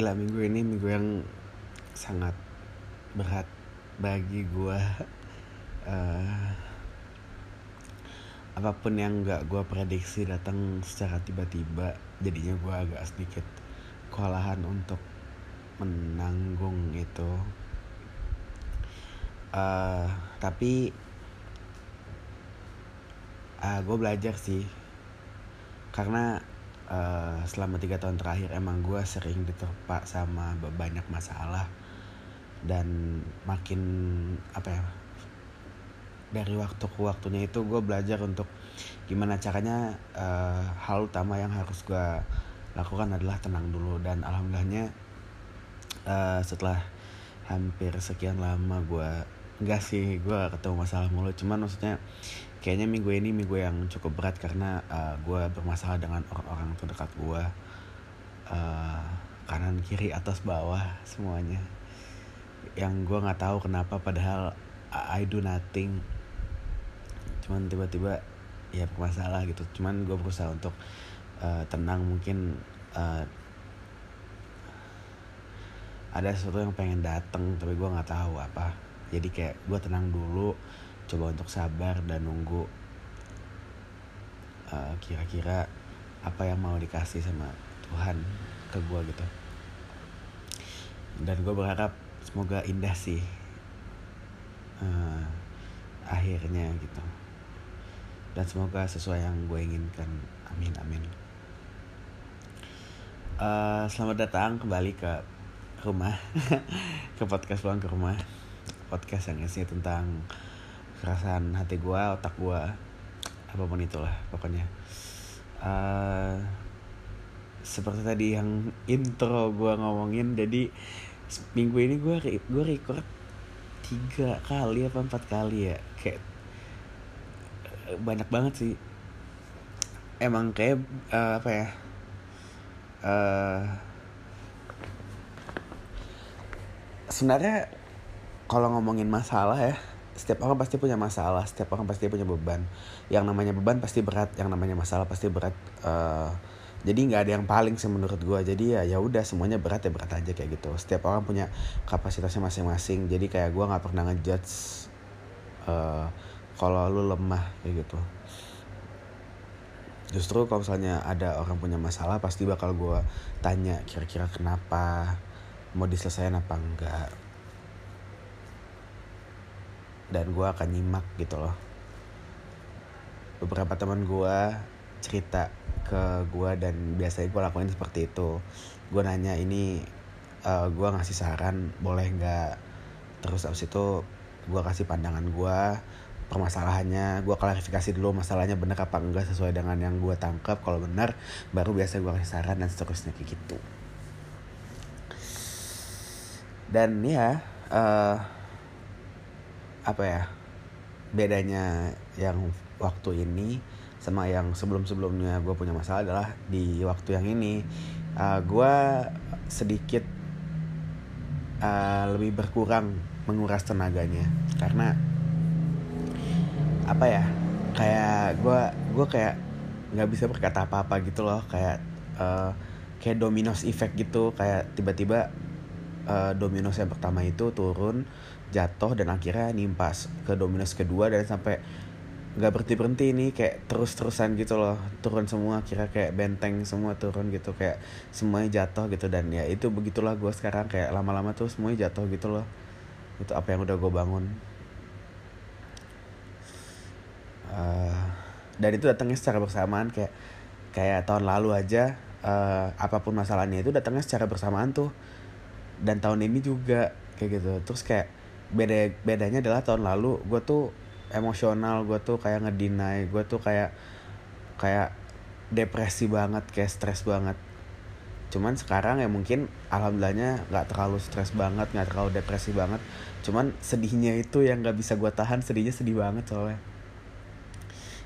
gila minggu ini minggu yang sangat berat bagi gue uh, apa pun yang gak gue prediksi datang secara tiba-tiba jadinya gue agak sedikit kewalahan untuk menanggung itu. Uh, tapi uh, gue belajar sih. Karena uh, selama tiga tahun terakhir emang gue sering diterpa sama banyak masalah dan makin apa ya dari waktu ke waktunya itu gue belajar untuk gimana caranya uh, hal utama yang harus gue lakukan adalah tenang dulu dan alhamdulillahnya uh, setelah hampir sekian lama gue enggak sih gue ketemu masalah mulu. Cuman maksudnya kayaknya minggu ini minggu yang cukup berat karena uh, gue bermasalah dengan orang-orang terdekat gue uh, kanan kiri atas bawah semuanya. Yang gue nggak tahu kenapa padahal I do nothing. Cuman tiba-tiba ya bermasalah gitu. Cuman gue berusaha untuk uh, tenang mungkin uh, ada sesuatu yang pengen datang tapi gue nggak tahu apa. Jadi kayak gue tenang dulu coba untuk sabar dan nunggu uh, kira-kira apa yang mau dikasih sama Tuhan ke gue gitu. Dan gue berharap semoga indah sih uh, akhirnya gitu. Dan semoga sesuai yang gue inginkan. Amin amin. Uh, selamat datang kembali ke rumah ke podcast pulang ke rumah. Podcast yang isinya tentang kerasaan hati gue otak gue apa pun itulah pokoknya. Uh, seperti tadi yang intro gue ngomongin jadi minggu ini gue gue record tiga kali apa empat kali ya kayak banyak banget sih. Emang kayak uh, apa ya uh, sebenarnya kalau ngomongin masalah ya setiap orang pasti punya masalah setiap orang pasti punya beban. Yang namanya beban pasti berat yang namanya masalah pasti berat. Uh, jadi nggak ada yang paling sih menurut gue jadi ya ya udah semuanya berat ya berat aja kayak gitu. Setiap orang punya kapasitasnya masing-masing. Jadi kayak gue nggak pernah ngejudge uh, kalau lu lemah kayak gitu. Justru kalau misalnya ada orang punya masalah pasti bakal gue tanya kira-kira kenapa mau diselesaikan apa enggak dan gue akan nyimak gitu loh. Beberapa teman gue cerita ke gue dan biasanya gue lakuin seperti itu. Gue nanya ini uh, gue ngasih saran boleh nggak? Terus abis itu gue kasih pandangan gue permasalahannya gue klarifikasi dulu masalahnya bener apa enggak sesuai dengan yang gue tangkap kalau benar baru biasa gue kasih saran dan seterusnya kayak gitu. Dan ya uh, apa ya bedanya yang waktu ini sama yang sebelum-sebelumnya gue punya masalah adalah di waktu yang ini. Uh, gue sedikit uh, lebih berkurang menguras tenaganya. Karena apa ya kayak gue gue kayak nggak bisa berkata apa-apa gitu loh. Kayak uh, kayak dominos effect gitu. Kayak tiba-tiba uh, dominos yang pertama itu turun jatuh dan akhirnya nimpas ke dominos kedua dan sampai nggak berhenti berhenti ini kayak terus terusan gitu loh. Turun semua kira kayak benteng semua turun gitu kayak semuanya jatuh gitu. Dan ya itu begitulah gue sekarang kayak lama-lama tuh semuanya jatuh gitu loh. Itu apa yang udah gue bangun. Uh, dan itu datangnya secara bersamaan kayak kayak tahun lalu aja uh, apa pun masalahnya itu datangnya secara bersamaan tuh. Dan tahun ini juga kayak gitu. Terus kayak beda bedanya adalah tahun lalu gue tuh emosional gue tuh kayak ngedinai gue tuh kayak kayak depresi banget kayak stres banget. Cuman sekarang ya mungkin alhamdulillahnya nggak terlalu stres banget nggak terlalu depresi banget. Cuman sedihnya itu yang nggak bisa gue tahan sedihnya sedih banget soalnya.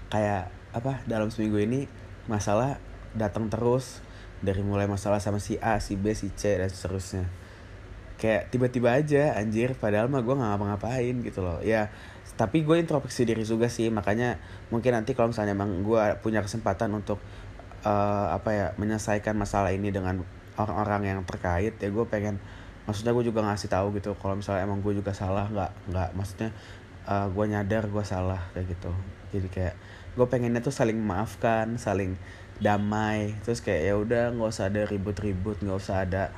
Kayak apa dalam seminggu ini masalah datang terus dari mulai masalah sama si A, si B, si C dan seterusnya. Kayak tiba-tiba aja anjir padahal mah gue nggak ngapa-ngapain gitu loh. Ya tapi gue introspeksi diri juga sih makanya mungkin nanti kalau misalnya emang gue punya kesempatan untuk uh, apa ya menyelesaikan masalah ini dengan orang-orang yang terkait ya gue pengen maksudnya gue juga ngasih tahu gitu kalau misalnya emang gue juga salah nggak nggak maksudnya uh, gue nyadar gue salah kayak gitu jadi kayak gue pengennya tuh saling memaafkan saling damai terus kayak ya udah nggak usah ada ribut-ribut nggak usah ada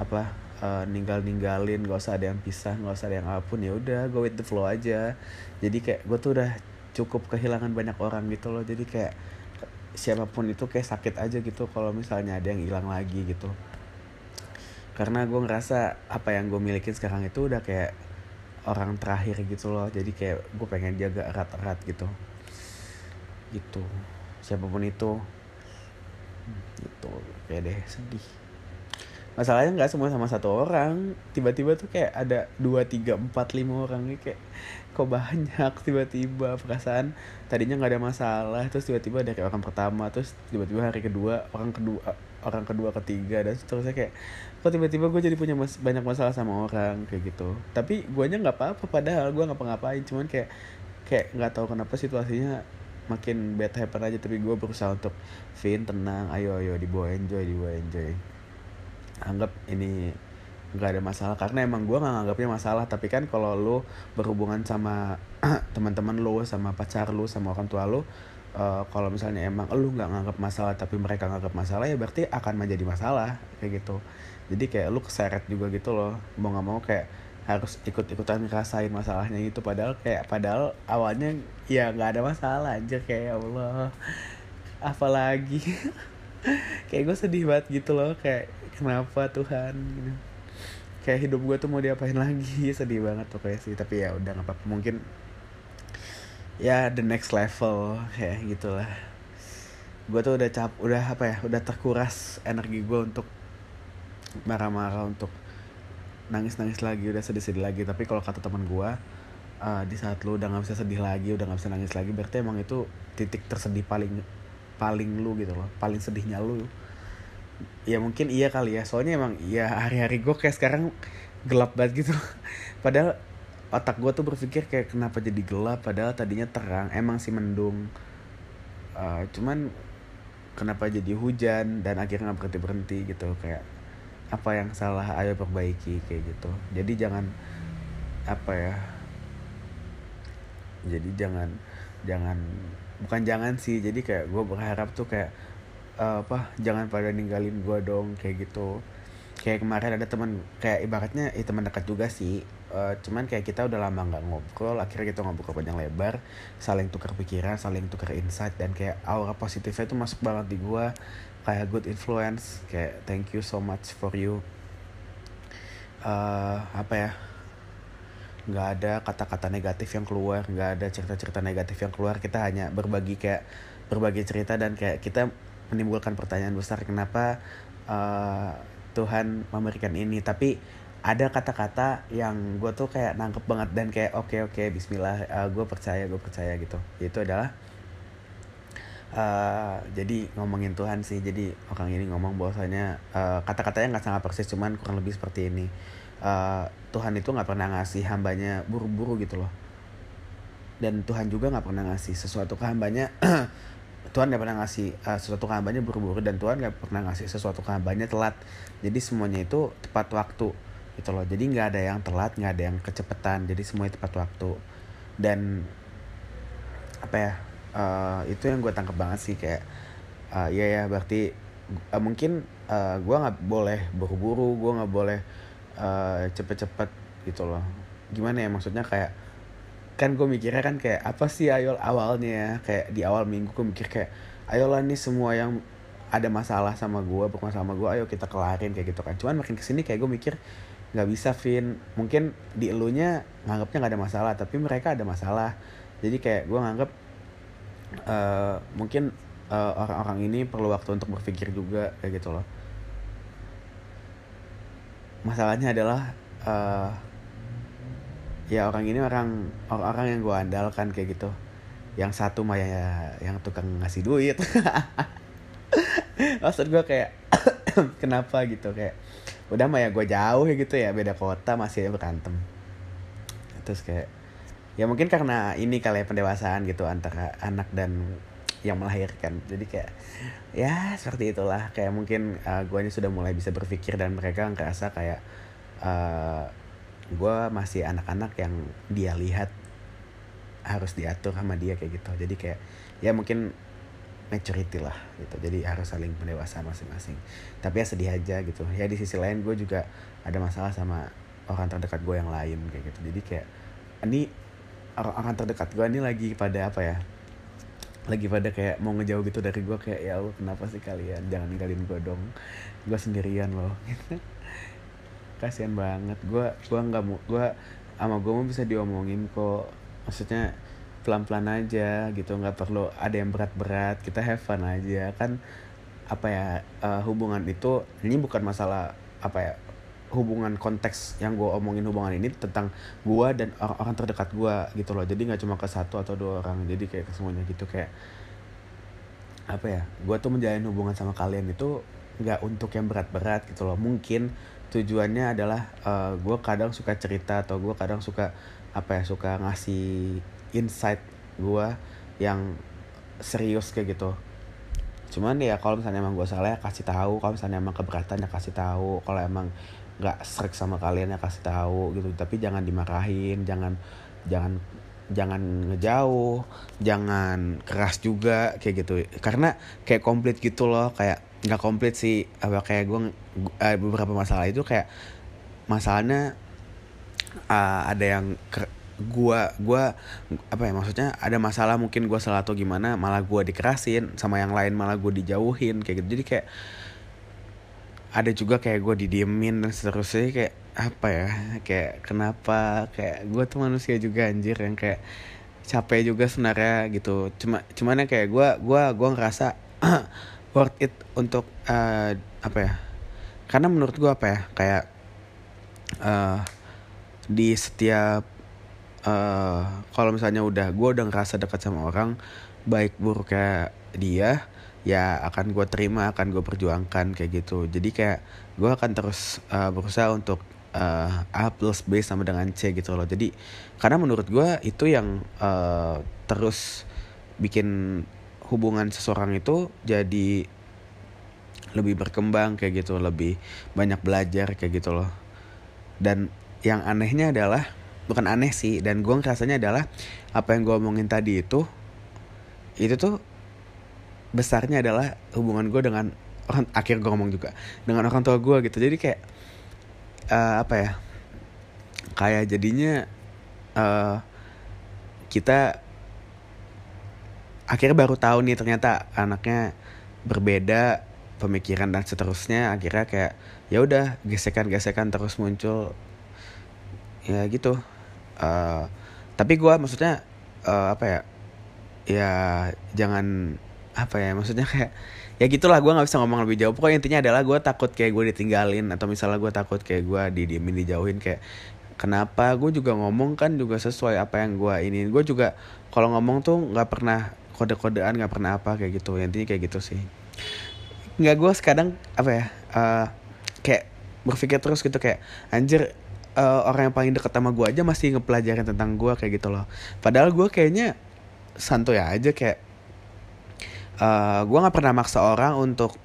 apa uh, ninggal ninggalin nggak usah ada yang pisah nggak usah ada yang apa pun ya udah go with the flow aja. Jadi kayak gue tuh udah cukup kehilangan banyak orang gitu loh. Jadi kayak siapa pun itu kayak sakit aja gitu kalau misalnya ada yang hilang lagi gitu. Karena gue ngerasa apa yang gue milikin sekarang itu udah kayak orang terakhir gitu loh. Jadi kayak gue pengen jaga erat-erat gitu. Gitu. Siapa pun itu. Gitu. Kayak deh sedih masalahnya nggak semua sama satu orang. Tiba-tiba tuh kayak ada dua tiga empat lima orang nih kayak kok banyak? Tiba-tiba perasaan tadinya nggak ada masalah terus tiba-tiba ada kayak orang pertama terus tiba-tiba hari kedua orang kedua orang kedua ketiga dan seterusnya kayak kok tiba-tiba gue jadi punya mas banyak masalah sama orang kayak gitu. Tapi guanya nggak apa-apa padahal gue ngapa-ngapain cuman kayak kayak nggak tahu kenapa situasinya makin bad happen aja. Tapi gue berusaha untuk fin tenang ayo ayo dibawa enjoy dibawa enjoy anggap ini nggak ada masalah. Karena emang gue nggak nganggapnya masalah. Tapi kan kalau lo berhubungan sama teman-teman lo sama pacar lo sama orang tua lo uh, kalau misalnya emang lo nggak nganggap masalah tapi mereka nganggap masalah ya berarti akan menjadi masalah kayak gitu. Jadi kayak lo keseret juga gitu loh. Mau nggak mau kayak harus ikut-ikutan ngerasain masalahnya itu padahal kayak padahal awalnya ya nggak ada masalah aja kayak ya Allah. Apalagi? Kayak gue sedih banget gitu loh. Kayak kenapa Tuhan? Gitu. Kayak hidup gue tuh mau diapain lagi? Sedih banget kayak sih tapi ya udah nggak apa-apa. Mungkin ya the next level ya gitulah. Gue tuh udah cap udah apa ya udah terkuras energi gue untuk marah-marah untuk nangis-nangis lagi udah sedih-sedih lagi. Tapi kalau kata teman gue uh, di saat lu udah nggak bisa sedih lagi udah nggak bisa nangis lagi berarti emang itu titik tersedih paling paling lu gitu loh paling sedihnya lu ya mungkin iya kali ya. Soalnya emang iya hari-hari gue kayak sekarang gelap banget gitu. Padahal otak gue tuh berpikir kayak kenapa jadi gelap? Padahal tadinya terang emang sih mendung. Uh, cuman kenapa jadi hujan dan akhirnya nggak berhenti berhenti gitu. Kayak apa yang salah? Ayo perbaiki kayak gitu. Jadi jangan apa ya jadi jangan jangan bukan jangan sih. Jadi kayak gue berharap tuh kayak uh, apa jangan pada ninggalin gue dong kayak gitu. Kayak kemarin ada teman kayak ibaratnya ya teman dekat juga sih. Uh, cuman kayak kita udah lama nggak ngobrol akhirnya kita ngobrol panjang lebar. Saling tukar pikiran saling tukar insight dan kayak aura positifnya tuh masuk banget di gue kayak good influence kayak thank you so much for you. Uh, apa ya nggak ada kata-kata negatif yang keluar nggak ada cerita-cerita negatif yang keluar. Kita hanya berbagi kayak berbagi cerita dan kayak kita menimbulkan pertanyaan besar kenapa uh, Tuhan memberikan ini? Tapi ada kata-kata yang gue tuh kayak nangkep banget dan kayak oke okay, oke okay, Bismillah uh, gue percaya gue percaya gitu. Itu adalah uh, jadi ngomongin Tuhan sih. Jadi orang ini ngomong bahwasanya uh, kata-katanya nggak sangat persis cuman kurang lebih seperti ini. Uh, Tuhan itu nggak pernah ngasih hambanya buru-buru gitu loh. Dan Tuhan juga nggak pernah ngasih sesuatu ke hambanya Tuhan gak pernah ngasih uh, sesuatu ke hambanya buru-buru dan Tuhan gak pernah ngasih sesuatu ke hambanya telat. Jadi semuanya itu tepat waktu gitu loh. Jadi nggak ada yang telat nggak ada yang kecepatan. Jadi semuanya tepat waktu. Dan apa ya uh, itu yang gue tangkap banget sih kayak uh, ya ya berarti uh, mungkin uh, gue nggak boleh buru-buru gue nggak boleh uh, cepet-cepet gitu loh. Gimana ya maksudnya kayak kan gue mikirnya kan kayak apa sih ayol awalnya? Kayak di awal minggu gue mikir kayak ayolah nih semua yang ada masalah sama gue bermasalah sama gue ayo kita kelarin kayak gitu kan. Cuman makin ke sini kayak gue mikir nggak bisa Vin. Mungkin di elunya nganggapnya nggak ada masalah tapi mereka ada masalah. Jadi kayak gue nganggap uh, mungkin uh, orang-orang ini perlu waktu untuk berpikir juga kayak gitu loh. Masalahnya adalah uh, ya orang ini orang orang yang gue andalkan kayak gitu. Yang satu mah ya yang tukang ngasih duit. Maksud gue kayak kenapa gitu? Kayak udah mah ya gue jauh ya gitu ya beda kota masih ya berantem. Terus kayak ya mungkin karena ini kali ya pendewasaan gitu antara anak dan yang melahirkan. Jadi kayak ya seperti itulah. Kayak mungkin uh, guanya sudah mulai bisa berpikir dan mereka ngerasa kayak uh, gue masih anak-anak yang dia lihat harus diatur sama dia kayak gitu. Jadi kayak ya mungkin maturity lah gitu. Jadi harus saling pendewasa masing-masing. Tapi ya sedih aja gitu. Ya di sisi lain gue juga ada masalah sama orang terdekat gue yang lain kayak gitu. Jadi kayak ini orang-orang terdekat gue ini lagi pada apa ya? Lagi pada kayak mau ngejauh gitu dari gue kayak ya Allah kenapa sih kalian? Jangan ninggalin gue dong. Gue sendirian loh. gitu kasihan banget. Gue gue nggak mau gue sama gue mau bisa diomongin kok. Maksudnya pelan-pelan aja gitu nggak perlu ada yang berat-berat. Kita have fun aja. Kan apa ya uh, hubungan itu ini bukan masalah apa ya hubungan konteks yang gue omongin hubungan ini tentang gue dan orang-orang terdekat gue gitu loh. Jadi nggak cuma ke satu atau dua orang. Jadi kayak ke semuanya gitu. Kayak apa ya gue tuh menjalin hubungan sama kalian itu nggak untuk yang berat-berat gitu loh. Mungkin tujuannya adalah uh, eh, gue kadang suka cerita atau gue kadang suka apa ya suka ngasih insight gue yang serius kayak gitu. Cuman ya kalau misalnya emang gue salah ya kasih tahu kalau misalnya emang keberatan ya kasih tahu kalau emang nggak serik sama kalian ya kasih tahu gitu. Tapi jangan dimarahin jangan jangan jangan ngejauh jangan keras juga kayak gitu. Karena kayak komplit gitu loh kayak nggak komplit sih. Apa kayak gue uh, beberapa masalah itu kayak masalahnya uh, ada yang gua gua apa ya maksudnya ada masalah mungkin gua salah atau gimana malah gua dikerasin sama yang lain malah gua dijauhin kayak gitu. Jadi kayak ada juga kayak gue didiemin dan seterusnya. Kayak apa ya kayak kenapa kayak gue tuh manusia juga anjir yang kayak capek juga sebenarnya gitu. Cuma cuman yang kayak gue gue gue ngerasa worth it untuk uh, apa ya karena menurut gue apa ya kayak uh, di setiap uh, kalau misalnya udah gue udah ngerasa dekat sama orang baik buruk kayak dia ya akan gue terima akan gue perjuangkan kayak gitu. Jadi kayak gue akan terus uh, berusaha untuk uh, A plus B sama dengan C gitu loh. Jadi karena menurut gue itu yang uh, terus bikin hubungan seseorang itu jadi lebih berkembang kayak gitu lebih banyak belajar kayak gitu loh. Dan yang anehnya adalah bukan aneh sih dan gue ngerasanya adalah apa yang gue omongin tadi itu itu tuh besarnya adalah hubungan gue dengan orang akhir gue ngomong juga dengan orang tua gue gitu. Jadi kayak uh, apa ya kayak jadinya uh, kita akhirnya baru tahu nih ternyata anaknya berbeda pemikiran dan seterusnya. Akhirnya kayak ya udah gesekan-gesekan terus muncul. Ya gitu. Uh, tapi gue maksudnya uh, apa ya ya jangan apa ya maksudnya kayak ya gitulah gue nggak bisa ngomong lebih jauh. Pokoknya intinya adalah gue takut kayak gue ditinggalin atau misalnya gue takut kayak gue didiemin dijauhin kayak kenapa? Gue juga ngomong kan juga sesuai apa yang gue ini gue juga kalau ngomong tuh nggak pernah kode-kodean nggak pernah apa kayak gitu. Ya, intinya kayak gitu sih. Nggak gue sekarang apa ya uh, kayak berpikir terus gitu kayak anjir uh, orang yang paling deket sama gue aja masih ngepelajarin tentang gue kayak gitu loh. Padahal gue kayaknya santuy aja kayak uh, eh, gue nggak pernah maksa orang untuk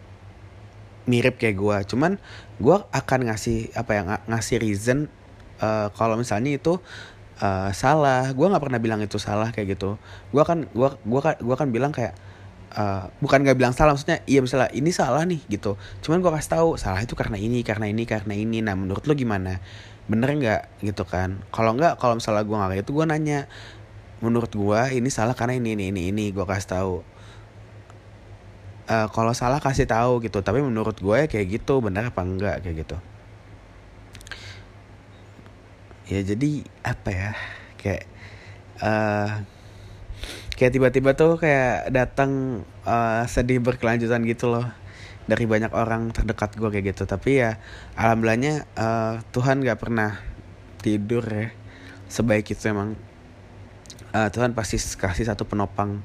mirip kayak gue cuman gue akan ngasih apa ya ng ngasih reason uh, kalau misalnya itu uh, salah. Gue nggak pernah bilang itu salah kayak gitu. Gue kan gue gue kan gue kan bilang kayak uh, bukan nggak bilang salah maksudnya iya misalnya ini salah nih gitu. Cuman gue kasih tahu salah itu karena ini karena ini karena ini. Nah menurut lo gimana? Bener nggak? Gitu kan. Kalau nggak kalau misalnya gue nggak gitu gue nanya menurut gue ini salah karena ini ini ini ini. Gue kasih tahu. Uh, kalau salah kasih tahu gitu tapi menurut gue ya kayak gitu benar apa enggak kayak gitu ya jadi apa ya kayak uh, kayak tiba-tiba tuh kayak datang uh, sedih berkelanjutan gitu loh dari banyak orang terdekat gue kayak gitu. Tapi ya alhamdulillahnya uh, Tuhan gak pernah tidur ya sebaik itu emang. Uh, Tuhan pasti kasih satu penopang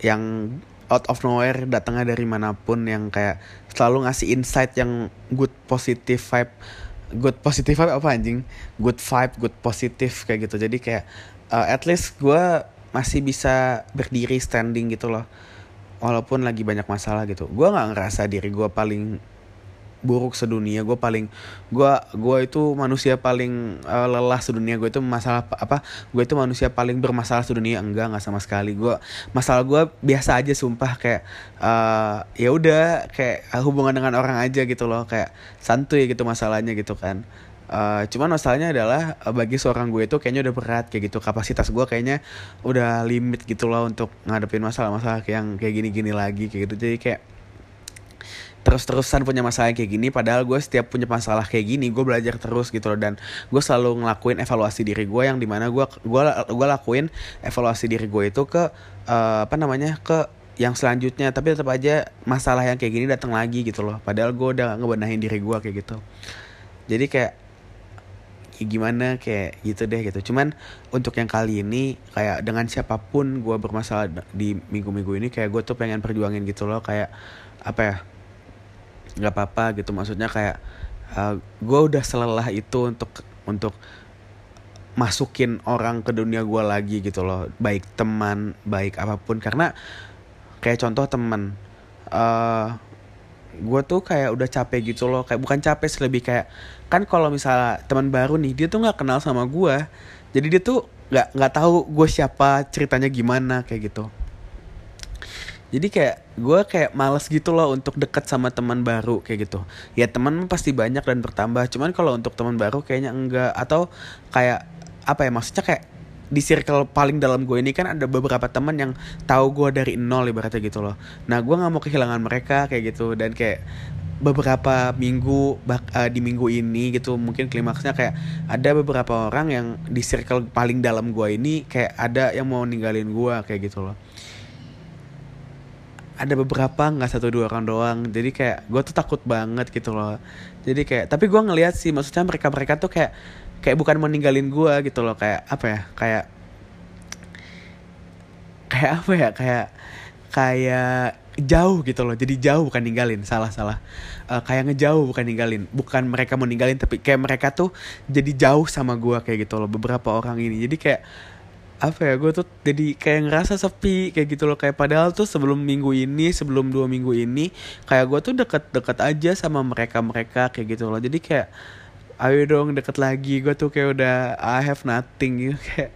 yang out of nowhere datangnya dari mana pun yang kayak selalu ngasih insight yang good positive vibe good positive vibe apa anjing? Good vibe good positive kayak gitu. Jadi kayak uh, at least gue masih bisa berdiri standing gitu loh. Walaupun lagi banyak masalah gitu. Gue nggak ngerasa diri gue paling buruk sedunia. Gue paling gue gue itu manusia paling uh, lelah sedunia. Gue itu masalah apa gue itu manusia paling bermasalah sedunia. Enggak nggak sama sekali. Gue masalah gue biasa aja sumpah. Kayak uh, ya udah kayak hubungan dengan orang aja gitu loh. Kayak santuy gitu masalahnya gitu kan. Uh, cuman masalahnya adalah uh, bagi seorang gue itu kayaknya udah berat kayak gitu. Kapasitas gue kayaknya udah limit gitu loh untuk ngadepin masalah-masalah yang kayak gini-gini lagi kayak gitu. Jadi kayak terus-terusan punya masalah kayak gini padahal gue setiap punya masalah kayak gini gue belajar terus gitu loh. Dan gue selalu ngelakuin evaluasi diri gue yang di mana gue gue gue lakuin evaluasi diri gue itu ke uh, apa namanya ke yang selanjutnya. Tapi tetap aja masalah yang kayak gini datang lagi gitu loh. Padahal gue udah ngebenahin diri gue kayak gitu. Jadi kayak ya gimana kayak gitu deh gitu. Cuman untuk yang kali ini kayak dengan siapa pun gue bermasalah di minggu-minggu ini kayak gue tuh pengen perjuangin gitu loh. Kayak apa ya nggak apa-apa gitu. Maksudnya kayak uh, eh, gue udah selelah itu untuk untuk masukin orang ke dunia gue lagi gitu loh. Baik teman baik apa pun. Karena kayak contoh teman uh, eh, gue tuh kayak udah capek gitu loh. Kayak bukan capek sih lebih kayak kan kalau misalnya teman baru nih dia tuh nggak kenal sama gue jadi dia tuh nggak nggak tahu gue siapa ceritanya gimana kayak gitu jadi kayak gue kayak males gitu loh untuk deket sama teman baru kayak gitu. Ya teman pasti banyak dan bertambah cuman kalau untuk teman baru kayaknya enggak. Atau kayak apa ya maksudnya kayak di circle paling dalam gue ini kan ada beberapa teman yang tahu gue dari nol ibaratnya gitu loh. Nah gue nggak mau kehilangan mereka kayak gitu. Dan kayak beberapa minggu bak, uh, di minggu ini gitu mungkin klimaksnya kayak ada beberapa orang yang di circle paling dalam gue ini kayak ada yang mau ninggalin gue kayak gitu loh ada beberapa nggak satu dua orang doang. Jadi kayak gue tuh takut banget gitu loh. Jadi kayak tapi gue ngeliat sih maksudnya mereka mereka tuh kayak kayak bukan meninggalin gue gitu loh. Kayak apa ya kayak kayak apa ya kayak kayak jauh gitu loh. Jadi jauh bukan ninggalin salah salah. Uh, kayak ngejauh bukan ninggalin. Bukan mereka mau ninggalin tapi kayak mereka tuh jadi jauh sama gue kayak gitu loh beberapa orang ini. Jadi kayak apa ya gue tuh jadi kayak ngerasa sepi kayak gitu loh. Kayak padahal tuh sebelum minggu ini sebelum dua minggu ini kayak gue tuh deket-deket aja sama mereka mereka kayak gitu loh. Jadi kayak ayo dong deket lagi. Gue tuh kayak udah I have nothing. Gitu kayak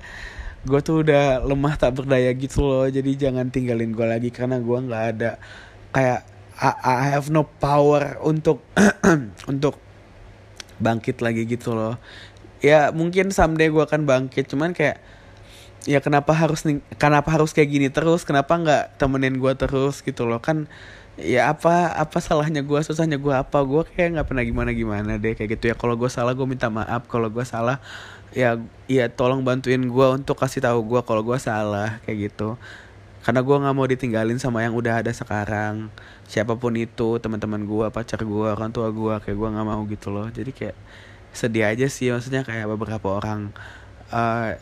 gue tuh udah lemah tak berdaya gitu loh. Jadi jangan tinggalin gue lagi karena gue nggak ada kayak I, I have no power untuk untuk bangkit lagi gitu loh. Ya mungkin someday gue akan bangkit. Cuman kayak ya kenapa harus nih kenapa harus kayak gini terus? Kenapa nggak temenin gue terus gitu loh? Kan ya apa apa salahnya gue susahnya gue apa? Gue kayak nggak pernah gimana gimana deh kayak gitu ya. Kalau gue salah gue minta maaf. Kalau gue salah ya ya tolong bantuin gue untuk kasih tahu gue kalau gue salah kayak gitu. Karena gue nggak mau ditinggalin sama yang udah ada sekarang. Siapa pun itu teman-teman gue pacar gue orang tua gue kayak gue nggak mau gitu loh. Jadi kayak sedih aja sih maksudnya kayak beberapa orang uh,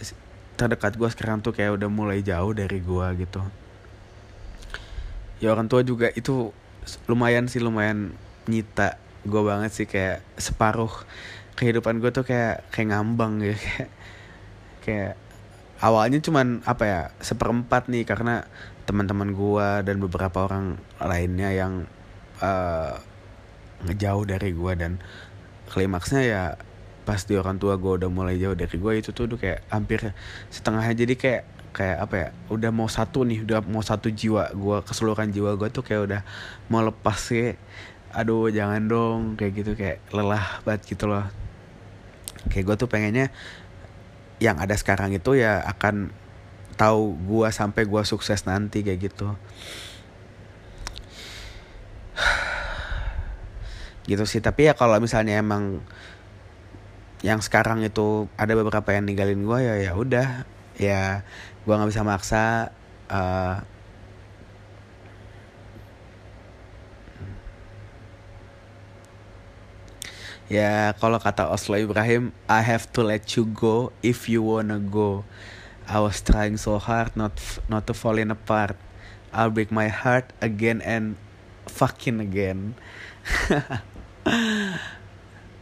terdekat gue sekarang tuh kayak udah mulai jauh dari gue gitu. Ya orang tua juga itu lumayan sih lumayan nyita gue banget sih kayak separuh kehidupan gue tuh kayak kayak ngambang gitu kayak kayak awalnya cuman apa ya seperempat nih karena teman-teman gue dan beberapa orang lainnya yang uh, ngejauh dari gue dan klimaksnya ya pas di orang tua gue udah mulai jauh dari gue itu tuh udah kayak hampir setengahnya. Jadi kayak kayak apa ya udah mau satu nih udah mau satu jiwa gue keseluruhan jiwa gue tuh kayak udah mau lepas sih aduh jangan dong kayak gitu kayak lelah banget gitu loh. Kayak gue tuh pengennya yang ada sekarang itu ya akan tahu gue sampai gue sukses nanti kayak gitu. Gitu sih tapi ya kalau misalnya emang yang sekarang itu ada beberapa yang ninggalin gue ya ya udah. Ya gue nggak bisa maksa uh, ya kalau kata Oslo Ibrahim I have to let you go if you wanna go. I was trying so hard not not to fall in apart. I'll break my heart again and fucking again.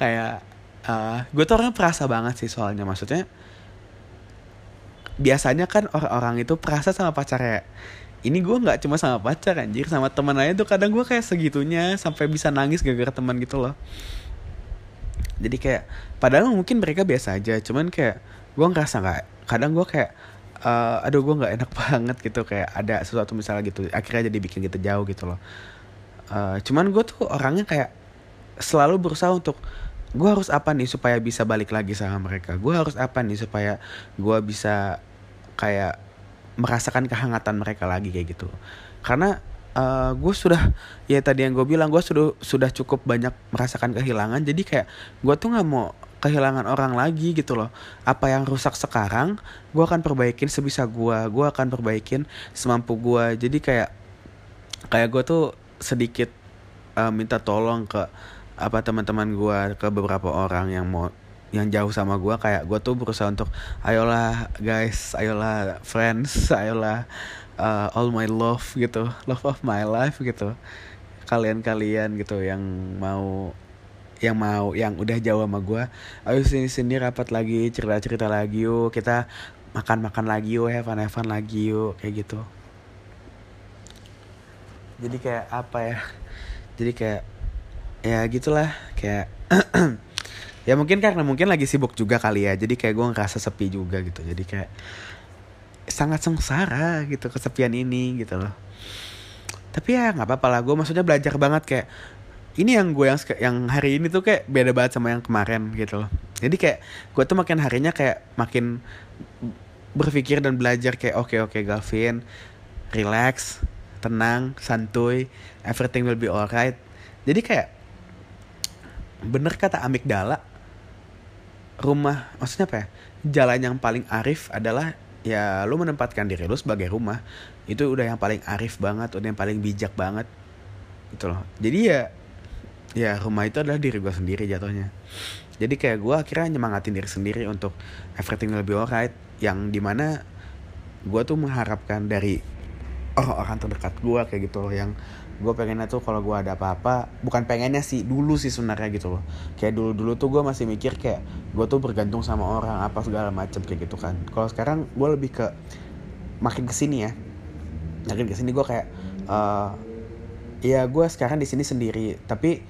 Kayak uh, gue tuh orang perasa banget sih soalnya. Maksudnya biasanya kan orang-orang itu perasa sama pacarnya. Ini gue nggak cuma sama pacar anjir. Sama teman aja tuh kadang gue kayak segitunya sampai bisa nangis gara-gara teman gitu loh. Jadi kayak padahal mungkin mereka biasa aja. Cuman kayak gue ngerasa nggak kadang gue kayak uh, aduh gue nggak enak banget gitu. Kayak ada sesuatu misalnya gitu akhirnya jadi bikin kita jauh gitu loh. Uh, cuman gue tuh orangnya kayak selalu berusaha untuk gue harus apa nih supaya bisa balik lagi sama mereka? Gue harus apa nih supaya gue bisa kayak merasakan kehangatan mereka lagi kayak gitu? Karena uh, gue sudah ya tadi yang gue bilang gue sudah sudah cukup banyak merasakan kehilangan. Jadi kayak gue tuh nggak mau kehilangan orang lagi gitu loh. Apa yang rusak sekarang gue akan perbaikin sebisa gue gue akan perbaikin semampu gue jadi kayak kayak gue tuh sedikit uh, minta tolong ke apa teman-teman gue ke beberapa orang yang mau yang jauh sama gue kayak gue tuh berusaha untuk ayolah guys ayolah friends ayolah uh, all my love gitu. Love of my life gitu. Kalian-kalian gitu yang mau yang mau yang udah jauh sama gue ayo sini sini rapat lagi cerita cerita lagi yuk. Kita makan makan lagi yuk have fun have lagi yuk kayak gitu. Jadi kayak apa ya? Jadi kayak ya gitulah. Kayak ya mungkin karena mungkin lagi sibuk juga kali ya. Jadi kayak gue ngerasa sepi juga gitu. Jadi kayak sangat sengsara gitu kesepian ini gitu loh. Tapi ya nggak apa-apa lah. Gue maksudnya belajar banget kayak ini yang gue yang yang hari ini tuh kayak beda banget sama yang kemarin gitu loh. Jadi kayak gue tuh makin harinya kayak makin berpikir dan belajar kayak oke okay, oke okay, Gavin relax tenang santuy everything will be alright. Jadi kayak bener kata amigdala rumah maksudnya apa ya? Jalan yang paling arif adalah ya lu menempatkan diri lu sebagai rumah. Itu udah yang paling arif banget udah yang paling bijak banget. Gitu loh. Jadi ya ya rumah itu adalah diri gue sendiri jatuhnya. Jadi kayak gue akhirnya nyemangatin diri sendiri untuk everything will be alright yang di mana gue tuh mengharapkan dari orang-orang terdekat gue kayak gitu loh yang gue pengennya tuh kalau gue ada apa-apa bukan pengennya sih dulu sih sebenarnya gitu loh. Kayak dulu dulu tuh gue masih mikir kayak gue tuh bergantung sama orang apa segala macem kayak gitu kan. Kalau sekarang gue lebih ke makin ke sini ya. Makin ke sini gue kayak uh, ya gue sekarang di sini sendiri. Tapi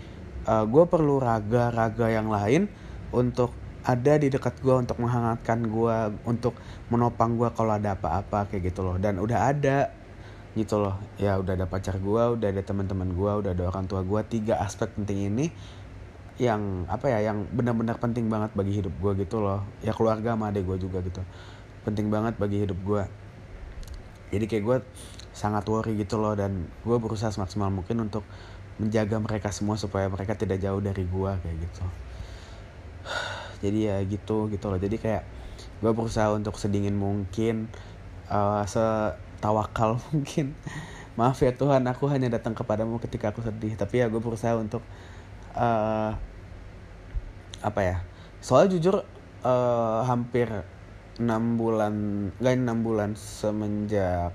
uh, gue perlu raga-raga yang lain untuk ada di dekat gue untuk menghangatkan gue untuk menopang gue kalau ada apa-apa kayak gitu loh. Dan udah ada gitu loh. Ya udah ada pacar gue udah ada teman-teman gue udah ada orang tua gue tiga aspek penting ini yang apa ya yang benar-benar penting banget bagi hidup gue gitu loh. Ya keluarga sama adek gue juga gitu. Penting banget bagi hidup gue jadi kayak gue sangat worry gitu loh dan gue berusaha semaksimal mungkin untuk menjaga mereka semua supaya mereka tidak jauh dari gue kayak gitu. Jadi ya gitu gitu loh. Jadi kayak gue berusaha untuk sedingin mungkin uh, se tawakal mungkin. Maaf ya Tuhan aku hanya datang kepadamu ketika aku sedih. Tapi ya gue berusaha untuk uh, apa ya? Soalnya jujur uh, hampir enam bulan gak enam bulan semenjak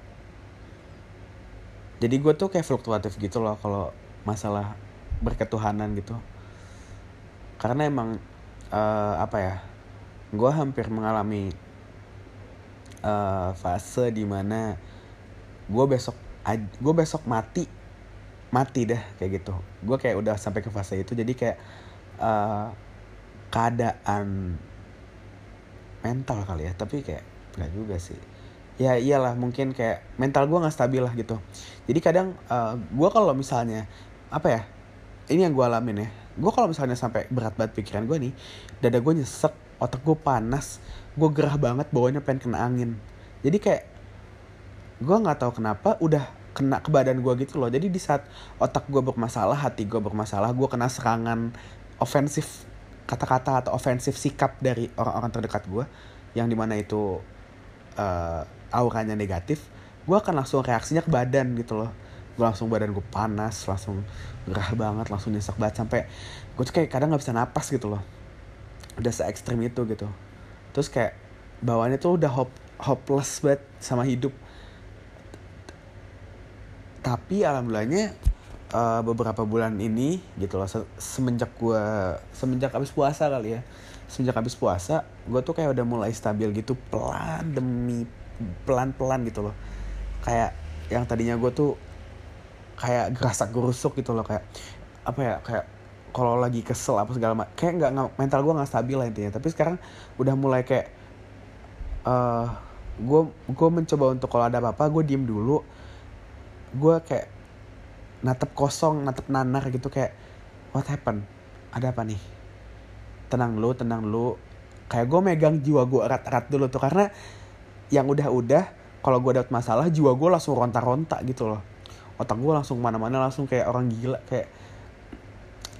jadi gue tuh kayak fluktuatif gitu loh kalau masalah berketuhanan gitu. Karena emang uh, apa ya? Gue hampir mengalami uh, fase di mana gue besok gue besok mati mati dah kayak gitu. Gue kayak udah sampai ke fase itu jadi kayak uh, keadaan mental kali ya tapi kayak nggak juga sih. Ya iyalah mungkin kayak mental gue nggak stabil lah gitu. Jadi kadang uh, eh, gue kalau misalnya apa ya ini yang gue alamin ya gue kalau misalnya sampai berat banget pikiran gue nih dada gue nyesek otak gue panas gue gerah banget bawahnya pengen kena angin. Jadi kayak gue nggak tahu kenapa udah kena ke badan gue gitu loh. Jadi di saat otak gue bermasalah hati gue bermasalah gue kena serangan ofensif kata-kata atau ofensif sikap dari orang-orang terdekat gue yang di mana itu uh, auranya negatif gue akan langsung reaksinya ke badan gitu loh. Gue langsung badan gue panas langsung gerah banget langsung nyesek banget sampai gue tuh kayak kadang nggak bisa napas gitu loh. Udah se ekstrim itu gitu. Terus kayak bawaannya tuh udah hop hopeless banget sama hidup tapi alhamdulillahnya uh, beberapa bulan ini gitu loh se semenjak gue semenjak habis puasa kali ya sejak habis puasa gue tuh kayak udah mulai stabil gitu pelan demi pelan pelan gitu loh. Kayak yang tadinya gue tuh kayak gerasak gerusuk gitu loh kayak apa ya kayak kalau lagi kesel apa segala macam kayak nggak mental gue nggak stabil lah intinya. Tapi sekarang udah mulai kayak gue uh, gue mencoba untuk kalau ada apa-apa gue diem dulu gue kayak natep kosong natep nanar gitu kayak what happen ada apa nih? Tenang dulu tenang dulu. Kayak gue megang jiwa gue erat-erat dulu tuh karena yang udah-udah kalau gue dapet masalah jiwa gue langsung ronta-ronta gitu loh. Otak gue langsung mana-mana langsung kayak orang gila kayak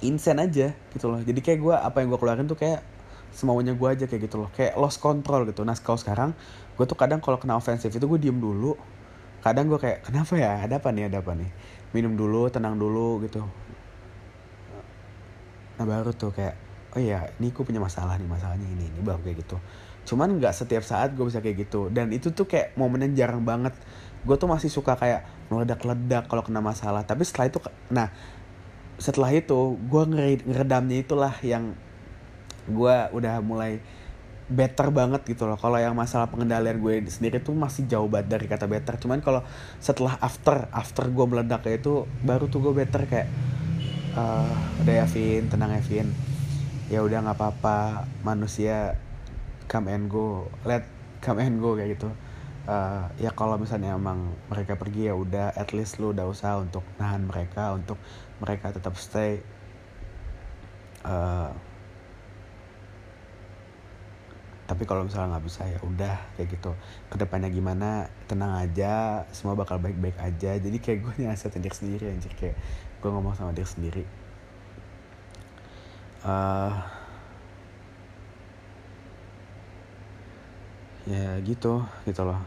insane aja gitu loh. Jadi kayak gue apa yang gue keluarin tuh kayak semaunya gue aja kayak gitu loh. Kayak lost control gitu. Nah kalau sekarang gue tuh kadang kalau kena ofensif itu gue diem dulu kadang gue kayak kenapa ya? Ada apa nih? Ada apa nih? Minum dulu tenang dulu gitu. Nah baru tuh kayak oh iya ini gue punya masalah nih masalahnya ini ini baru kayak gitu. Cuman nggak setiap saat gue bisa kayak gitu. Dan itu tuh kayak momennya jarang banget. Gue tuh masih suka kayak meledak-ledak kalau kena masalah. Tapi setelah itu nah setelah itu gue ngeredamnya itulah yang gue udah mulai better banget gitu loh. Kalau yang masalah pengendalian gue sendiri tuh masih jauh banget dari kata better. Cuman kalau setelah after after gue meledak kayak itu baru tuh gue better kayak uh, udah ya Vin tenang ya ya udah nggak apa-apa manusia come and go. Let come and go kayak gitu. Uh, ya kalau misalnya emang mereka pergi ya udah at least lu udah usaha untuk nahan mereka untuk mereka tetap stay. Uh, tapi kalau misalnya nggak bisa ya udah kayak gitu. Ke depannya gimana tenang aja semua bakal baik-baik aja. Jadi kayak gue nyaset diri sendiri anjir. Kayak gue ngomong sama diri sendiri. Uh, ya gitu gitu loh.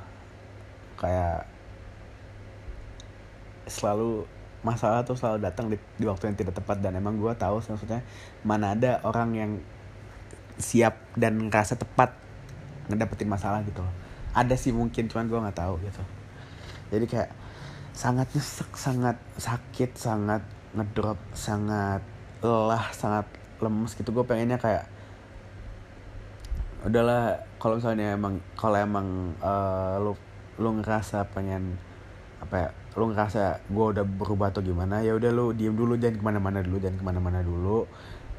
Kayak selalu masalah tuh selalu datang di, di waktu yang tidak tepat. Dan emang gue tahu maksudnya mana ada orang yang siap dan ngerasa tepat ngedapetin masalah gitu loh. Ada sih mungkin cuman gue nggak tahu gitu. Jadi kayak sangat nyesek sangat sakit sangat ngedrop sangat lelah sangat lemes gitu. Gue pengennya kayak udahlah kalau misalnya emang kalau emang uh, lu lu ngerasa pengen apa ya lu ngerasa gue udah berubah atau gimana ya udah lu diem dulu jangan ke mana-mana dulu jangan ke mana-mana dulu.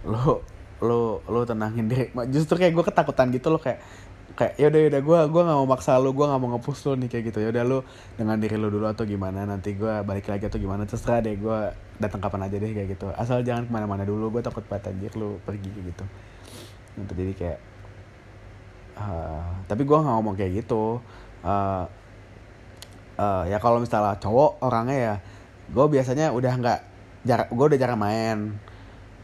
Lu lu lu tenangin deh. Justru kayak gue ketakutan gitu loh kayak kayak ya udah ya udah gue gue nggak mau maksa lu gue nggak mau ngepus lu nih kayak gitu. Ya udah lu dengan diri lu dulu atau gimana nanti gue balik lagi atau gimana terserah deh gue datang kapan aja deh kayak gitu. Asal jangan ke mana-mana dulu gue takut banget anjir lu pergi gitu. Gitu jadi kayak uh, tapi gue nggak ngomong kayak gitu. Uh, uh, ya kalau misalnya cowok orangnya ya gue biasanya udah nggak jarak gue udah jarang main.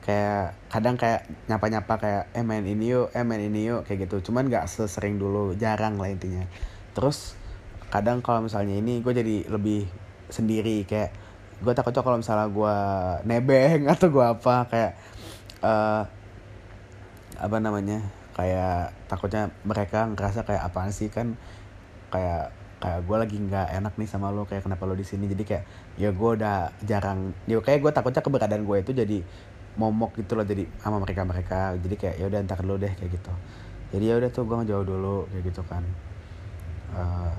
Kayak kadang kayak nyapa-nyapa kayak eh main ini yuk eh main ini yuk kayak gitu. Cuman nggak sesering dulu jarang lah intinya. Terus kadang kalau misalnya ini gue jadi lebih sendiri kayak gue takutnya kalau misalnya gue nebeng atau gue apa kayak uh, apa namanya kayak takutnya mereka ngerasa kayak apaan sih kan kayak kayak gue lagi nggak enak nih sama lo kayak kenapa lo di sini? Jadi kayak ya gue udah jarang ya kayak gue takutnya keberadaan gue itu jadi momok gitu loh jadi sama mereka mereka jadi kayak ya udah ntar lo deh kayak gitu. Jadi ya udah tuh gue ngejauh dulu kayak gitu kan. Uh,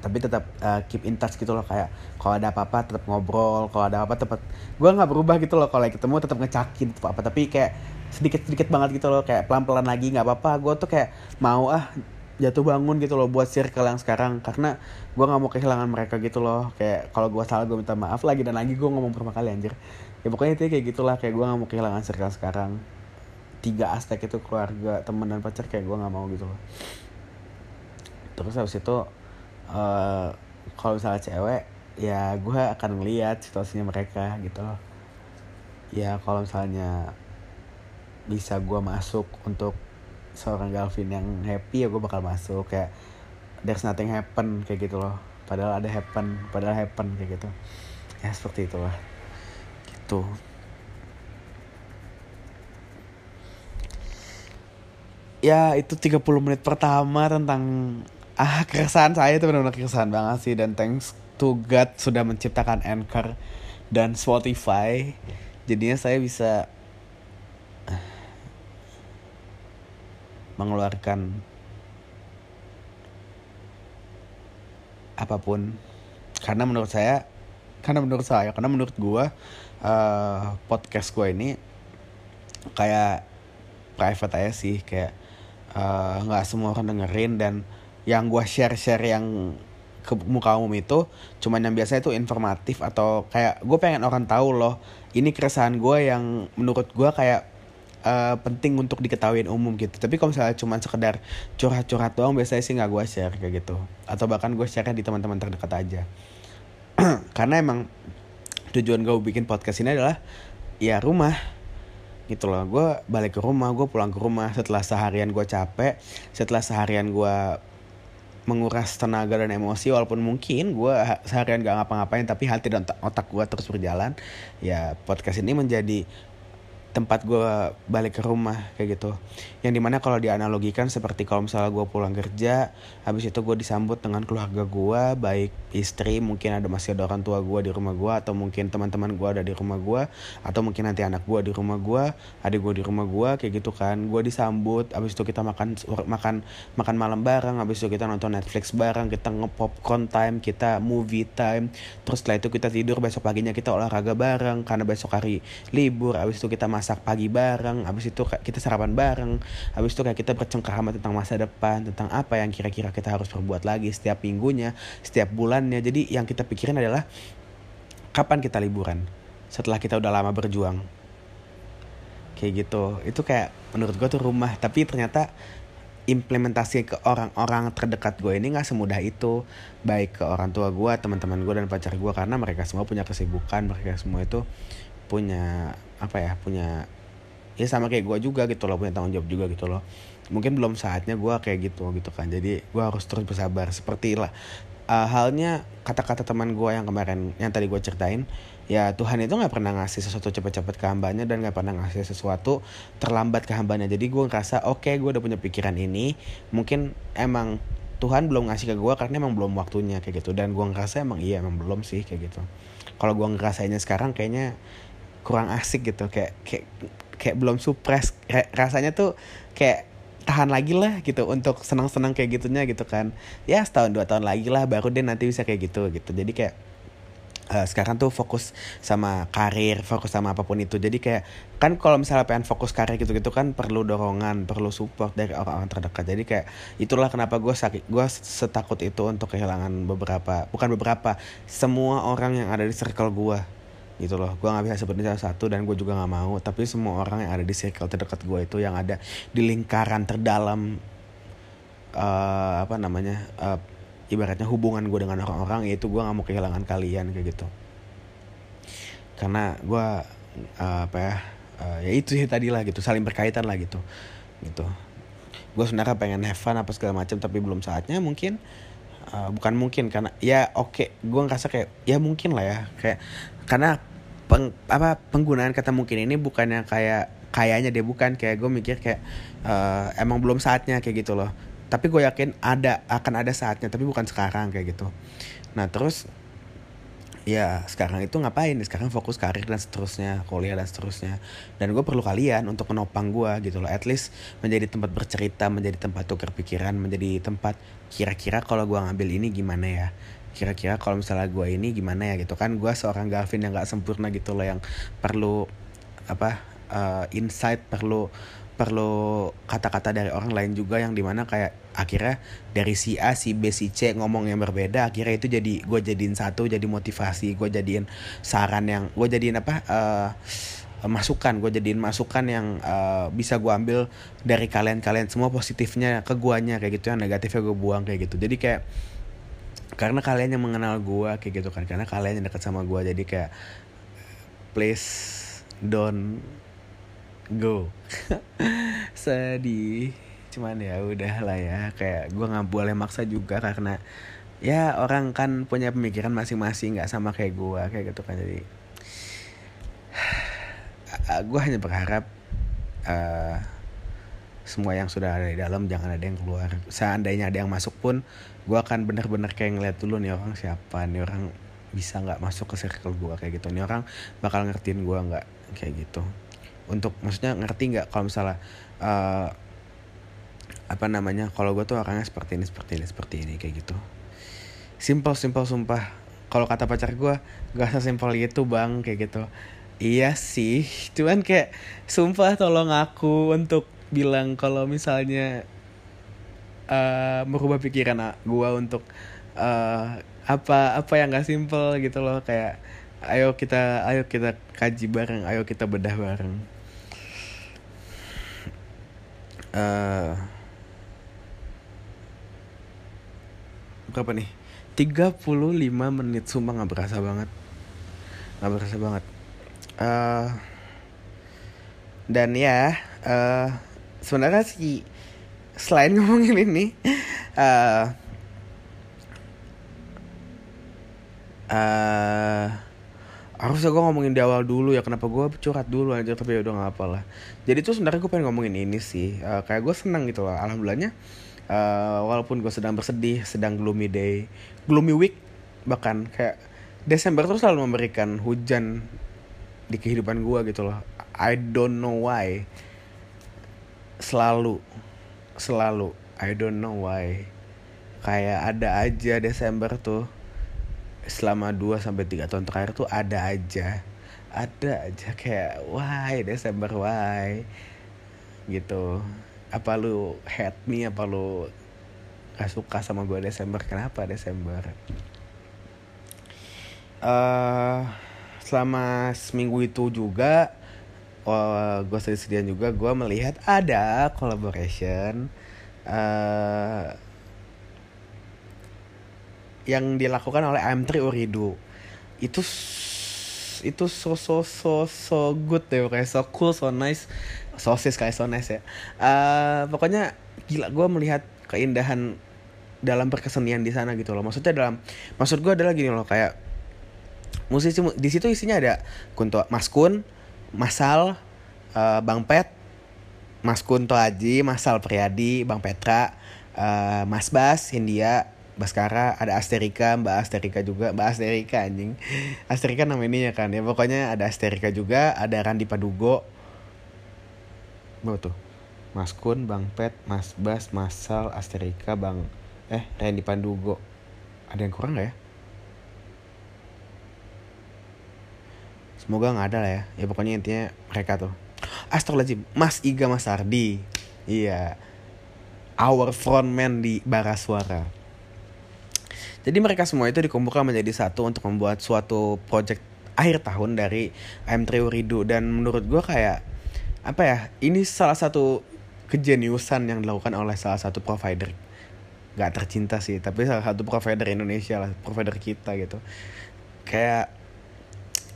tapi tetap uh, keep in touch gitu loh kayak kalau ada apa-apa tetap ngobrol kalau ada apa-apa tetap gue nggak berubah gitu loh kalau ketemu tetap ngecakin tetap apa tapi kayak sedikit sedikit banget gitu loh kayak pelan pelan lagi nggak apa-apa. Gue tuh kayak mau ah jatuh bangun gitu loh buat circle yang sekarang. Karena gue nggak mau kehilangan mereka gitu loh kayak kalau gue salah gue minta maaf lagi dan lagi gue ngomong berapa kali anjir ya pokoknya itu kayak gitulah kayak gue nggak mau kehilangan circle sekarang. Tiga aspek itu keluarga teman dan pacar kayak gue nggak mau gitu loh. Terus habis itu uh, kalau misalnya cewek ya gue akan ngeliat situasinya mereka gitu ya kalau misalnya bisa gue masuk untuk seorang Galvin yang happy ya gue bakal masuk. Kayak there's nothing happen kayak gitu loh. Padahal ada happen padahal happen kayak gitu. Ya seperti itulah gitu ya itu 30 menit pertama tentang ah keresahan saya itu benar-benar keresahan banget sih. Dan thanks to God sudah menciptakan Anchor dan Spotify. Jadinya saya bisa mengeluarkan apa pun. Karena menurut saya karena menurut saya karena menurut gue uh, podcast gue ini kayak private aja sih kayak eh, nggak uh, semua orang dengerin dan yang gue share share yang ke muka umum itu cuman yang biasa itu informatif atau kayak gue pengen orang tahu loh ini keresahan gue yang menurut gue kayak uh, penting untuk diketahui umum gitu. Tapi kalau misalnya cuman sekedar curhat-curhat doang biasanya sih nggak gue share kayak gitu. Atau bahkan gue share di teman-teman terdekat aja. Karena emang tujuan gue bikin podcast ini adalah ya rumah gitu loh. Gue balik ke rumah gue pulang ke rumah. Setelah seharian gue capek setelah seharian gue menguras tenaga dan emosi walaupun mungkin gue seharian gak ngapa-ngapain tapi hati dan otak, gue terus berjalan ya podcast ini menjadi tempat gue balik ke rumah kayak gitu. Yang di mana kalau dianalogikan seperti kalau misalnya gue pulang kerja habis itu gue disambut dengan keluarga gue baik istri mungkin ada masih ada orang tua gue di rumah gue atau mungkin teman-teman gue ada di rumah gue atau mungkin nanti anak gue di rumah gue adik gue di rumah gue kayak gitu kan. Gue disambut habis itu kita makan makan makan malam bareng habis itu kita nonton Netflix bareng kita ngepopcorn time kita movie time. Terus setelah itu kita tidur besok paginya kita olahraga bareng karena besok hari libur habis itu kita masuk masak pagi bareng habis itu kita sarapan bareng habis itu kayak kita bercengkrama tentang masa depan tentang apa yang kira-kira kita harus perbuat lagi setiap minggunya setiap bulannya. Jadi yang kita pikirin adalah kapan kita liburan? Setelah kita udah lama berjuang. Kayak gitu. Itu kayak menurut gue tuh rumah. Tapi ternyata implementasi ke orang-orang terdekat gue ini nggak semudah itu. Baik ke orang tua gue teman-teman gue dan pacar gue karena mereka semua punya kesibukan. Mereka semua itu punya apa ya punya ya sama kayak gue juga gitu loh punya tanggung jawab juga gitu loh. Mungkin belum saatnya gue kayak gitu gitu kan. Jadi gue harus terus bersabar seperti lah. Uh, halnya kata-kata teman gue yang kemarin yang tadi gue ceritain ya Tuhan itu nggak pernah ngasih sesuatu cepat-cepat ke hambanya dan nggak pernah ngasih sesuatu terlambat ke hambanya. Jadi gue ngerasa oke okay, gue udah punya pikiran ini mungkin emang Tuhan belum ngasih ke gue karena emang belum waktunya kayak gitu. Dan gue ngerasa emang iya emang belum sih kayak gitu. Kalau gue ngerasainnya sekarang kayaknya kurang asik gitu kayak kayak kayak belum supres. Rasanya tuh kayak tahan lagi lah gitu untuk senang-senang kayak gitunya gitu kan. Ya setahun dua tahun lagi lah baru deh nanti bisa kayak gitu gitu. Jadi kayak uh, sekarang tuh fokus sama karir fokus sama apa pun itu. Jadi kayak kan kalau misalnya pengen fokus karir gitu gitu kan perlu dorongan perlu support dari orang-orang terdekat. Jadi kayak itulah kenapa gue sakit gue setakut itu untuk kehilangan beberapa bukan beberapa semua orang yang ada di circle gue gitu loh. Gue nggak bisa sebutin salah satu dan gue juga nggak mau. Tapi semua orang yang ada di circle terdekat gue itu yang ada di lingkaran terdalam uh, apa namanya uh, ibaratnya hubungan gue dengan orang-orang yaitu gue nggak mau kehilangan kalian kayak gitu. Karena gue uh, apa ya uh, ya itu sih tadi lah gitu saling berkaitan lah gitu. Gitu. Gue sebenarnya pengen have fun apa segala macam tapi belum saatnya mungkin uh, bukan mungkin karena ya oke okay, gue ngerasa kayak ya mungkin lah ya kayak karena peng, apa penggunaan kata mungkin ini bukannya kayak kayaknya dia bukan kayak gue mikir kayak uh, emang belum saatnya kayak gitu loh. Tapi gue yakin ada akan ada saatnya tapi bukan sekarang kayak gitu. Nah terus ya sekarang itu ngapain? Sekarang fokus karir dan seterusnya kuliah dan seterusnya. Dan gue perlu kalian untuk menopang gue gitu loh. At least menjadi tempat bercerita menjadi tempat tukar pikiran menjadi tempat kira-kira kalau gue ngambil ini gimana ya? Kira-kira kalau misalnya gue ini gimana ya gitu kan? Gue seorang Gavin yang gak sempurna gitu loh yang perlu apa uh, insight perlu perlu kata-kata dari orang lain juga yang di mana kayak akhirnya dari si A si B si C ngomong yang berbeda akhirnya itu jadi gue jadiin satu jadi motivasi gue jadiin saran yang gue jadiin apa uh, masukan gue jadiin masukan yang uh, bisa gue ambil dari kalian-kalian. Semua positifnya ke guanya kayak gitu yang negatifnya gue buang kayak gitu. Jadi kayak karena kalian yang mengenal gue kayak gitu kan. Karena kalian yang dekat sama gue jadi kayak please don't go. Sedih cuman ya udah lah ya kayak gue nggak boleh maksa juga karena ya orang kan punya pemikiran masing-masing nggak sama kayak gue kayak gitu kan. Jadi gue hanya berharap uh, semua yang sudah ada di dalam jangan ada yang keluar. Seandainya ada yang masuk pun gue akan bener-bener kayak ngeliat dulu nih orang siapa nih orang bisa nggak masuk ke circle gue kayak gitu. Nih orang bakal ngertiin gue nggak kayak gitu. Untuk maksudnya ngerti nggak kalau misalnya uh, apa namanya kalau gue tuh orangnya seperti ini seperti ini seperti ini kayak gitu. Simple simple sumpah. Kalau kata pacar gue gak sesimpel itu bang kayak gitu. Iya sih cuman kayak sumpah tolong aku untuk bilang kalau misalnya uh, merubah pikiran gue untuk uh, apa apa yang gak simple gitu loh. Kayak ayo kita ayo kita kaji bareng ayo kita bedah bareng. Uh, berapa nih? 35 menit. Sumpah nggak berasa banget. Nggak berasa banget. Uh, dan ya uh, sebenarnya sih selain ngomongin ini uh, uh, harusnya gue ngomongin di awal dulu ya. Kenapa gue curhat dulu aja tapi ya udah nggak apa lah. Jadi tuh sebenarnya gue pengen ngomongin ini sih. Uh, kayak gue seneng gitu lah alhamdulillahnya uh, walaupun gue sedang bersedih sedang gloomy day gloomy week bahkan kayak Desember tuh selalu memberikan hujan di kehidupan gue gitu loh. I don't know why. Selalu selalu I don't know why. Kayak ada aja Desember tuh selama 2 sampai 3 tahun terakhir tuh ada aja. Ada aja kayak why Desember why? Gitu apa lu hate me apa lu gak suka sama gue Desember? Kenapa Desember? Uh, selama seminggu itu juga uh, gue sedih-sedihan juga gue melihat ada collaboration uh, yang dilakukan oleh M3 Uridu. Itu itu so so so so good deh kayak so cool so nice sosis kayak so nice ya uh, pokoknya gila gue melihat keindahan dalam perkesenian di sana gitu loh maksudnya dalam maksud gue adalah gini loh kayak musisi di situ isinya ada Kunto Mas Kun Masal uh, Bang Pet Mas Kunto Aji Masal Priadi Bang Petra uh, Mas Bas India Baskara, ada Asterika, Mbak Asterika juga, Mbak Asterika anjing. Asterika nama ininya kan ya. Pokoknya ada Asterika juga, ada Randi Padugo. Mau tuh. Mas Kun, Bang Pet, Mas Bas, Masal, Asterika, Bang eh Randy Pandugo. Ada yang kurang gak ya? Semoga nggak ada lah ya. Ya pokoknya intinya mereka tuh. Astagfirullahaladzim, Mas Iga Mas Ardi. Iya. Our frontman di Bara Suara jadi mereka semua itu dikumpulkan menjadi satu untuk membuat suatu project akhir tahun dari M3 Uridu dan menurut gue kayak apa ya ini salah satu kejeniusan yang dilakukan oleh salah satu provider. Gak tercinta sih tapi salah satu provider Indonesia lah provider kita gitu. Kayak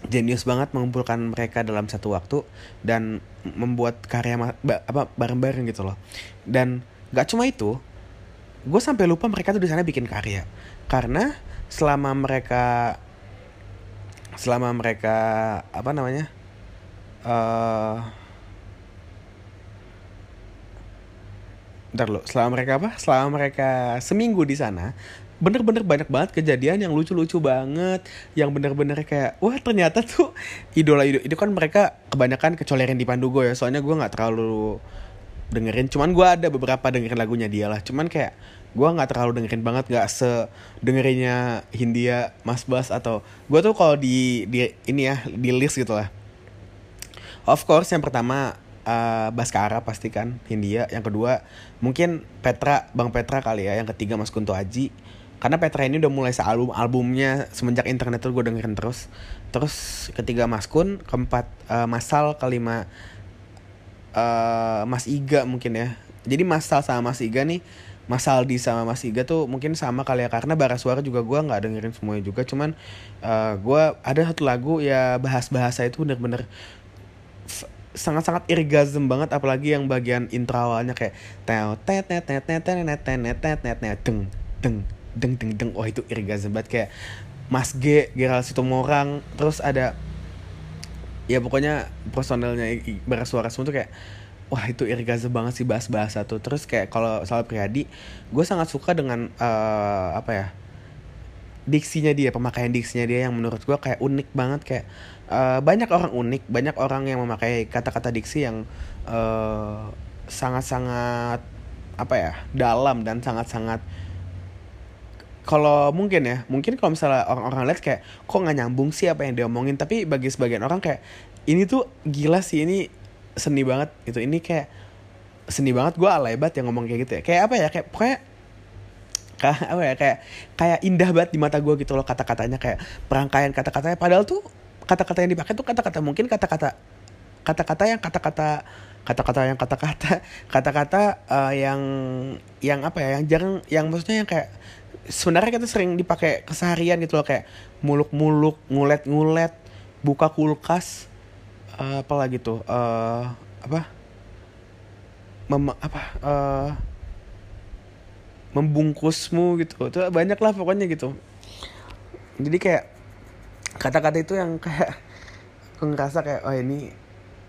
jenius banget mengumpulkan mereka dalam satu waktu dan membuat karya apa bareng-bareng gitu loh. Dan gak cuma itu gue sampai lupa mereka tuh di sana bikin karya. Karena selama mereka selama mereka apa namanya uh, Ntar lo, selama mereka apa? Selama mereka seminggu di sana, bener-bener banyak banget kejadian yang lucu-lucu banget, yang bener-bener kayak, wah ternyata tuh idola idola itu kan mereka kebanyakan kecolerin di Pandugo ya, soalnya gue nggak terlalu dengerin, cuman gue ada beberapa dengerin lagunya dia lah, cuman kayak gue nggak terlalu dengerin banget nggak se dengerinnya Hindia Mas Bas atau gue tuh kalau di di ini ya di list gitu lah. Of course yang pertama uh, Baskara pasti kan Hindia. Yang kedua mungkin Petra Bang Petra kali ya yang ketiga Mas Kunto Aji. Karena Petra ini udah mulai sealbum albumnya semenjak internet tuh gue dengerin terus. Terus ketiga Mas Kun keempat uh, Masal kelima uh, Mas Iga mungkin ya. Jadi Masal sama Mas Iga nih Mas Aldi sama Mas Iga tuh mungkin sama kali ya. Karena bara suara juga gue nggak dengerin semuanya juga. Cuman uh, eh, gue ada satu lagu ya bahas bahasa itu bener-bener sangat-sangat irgasm banget apalagi yang bagian intro awalnya kayak teo tet net net net net net net net net deng deng deng deng deng. Wah itu irgasm banget. Kayak Mas G Gerald Situmorang terus ada ya pokoknya personelnya bara suara semua tuh kayak wah itu irgaze banget sih bahas bahasa tuh. Terus kayak kalau soal pribadi gue sangat suka dengan uh, apa ya diksinya dia pemakaian diksinya dia yang menurut gue kayak unik banget kayak uh, banyak orang unik banyak orang yang memakai kata-kata diksi yang sangat sangat-sangat apa ya dalam dan sangat-sangat kalau mungkin ya mungkin kalau misalnya orang-orang lihat kayak kok nggak nyambung sih apa yang dia omongin tapi bagi sebagian orang kayak ini tuh gila sih ini seni banget gitu. Ini kayak seni banget gue alay banget yang ngomong kayak gitu ya. Kayak apa ya kayak pokoknya kayak apa ya kayak kayak indah banget di mata gue gitu loh kata-katanya kayak perangkaian kata-katanya. Padahal tuh kata-kata yang dipakai tuh kata-kata mungkin kata-kata kata-kata yang kata-kata kata-kata yang kata-kata kata-kata uh, yang yang apa ya yang jarang yang maksudnya yang kayak sebenarnya kita sering dipakai keseharian gitu loh kayak muluk-muluk ngulet-ngulet buka kulkas uh, apa lagi tuh uh, apa? Mem apa uh, membungkusmu gitu. Itu banyak lah pokoknya gitu. Jadi kayak kata-kata itu yang kayak aku ngerasa kayak oh ini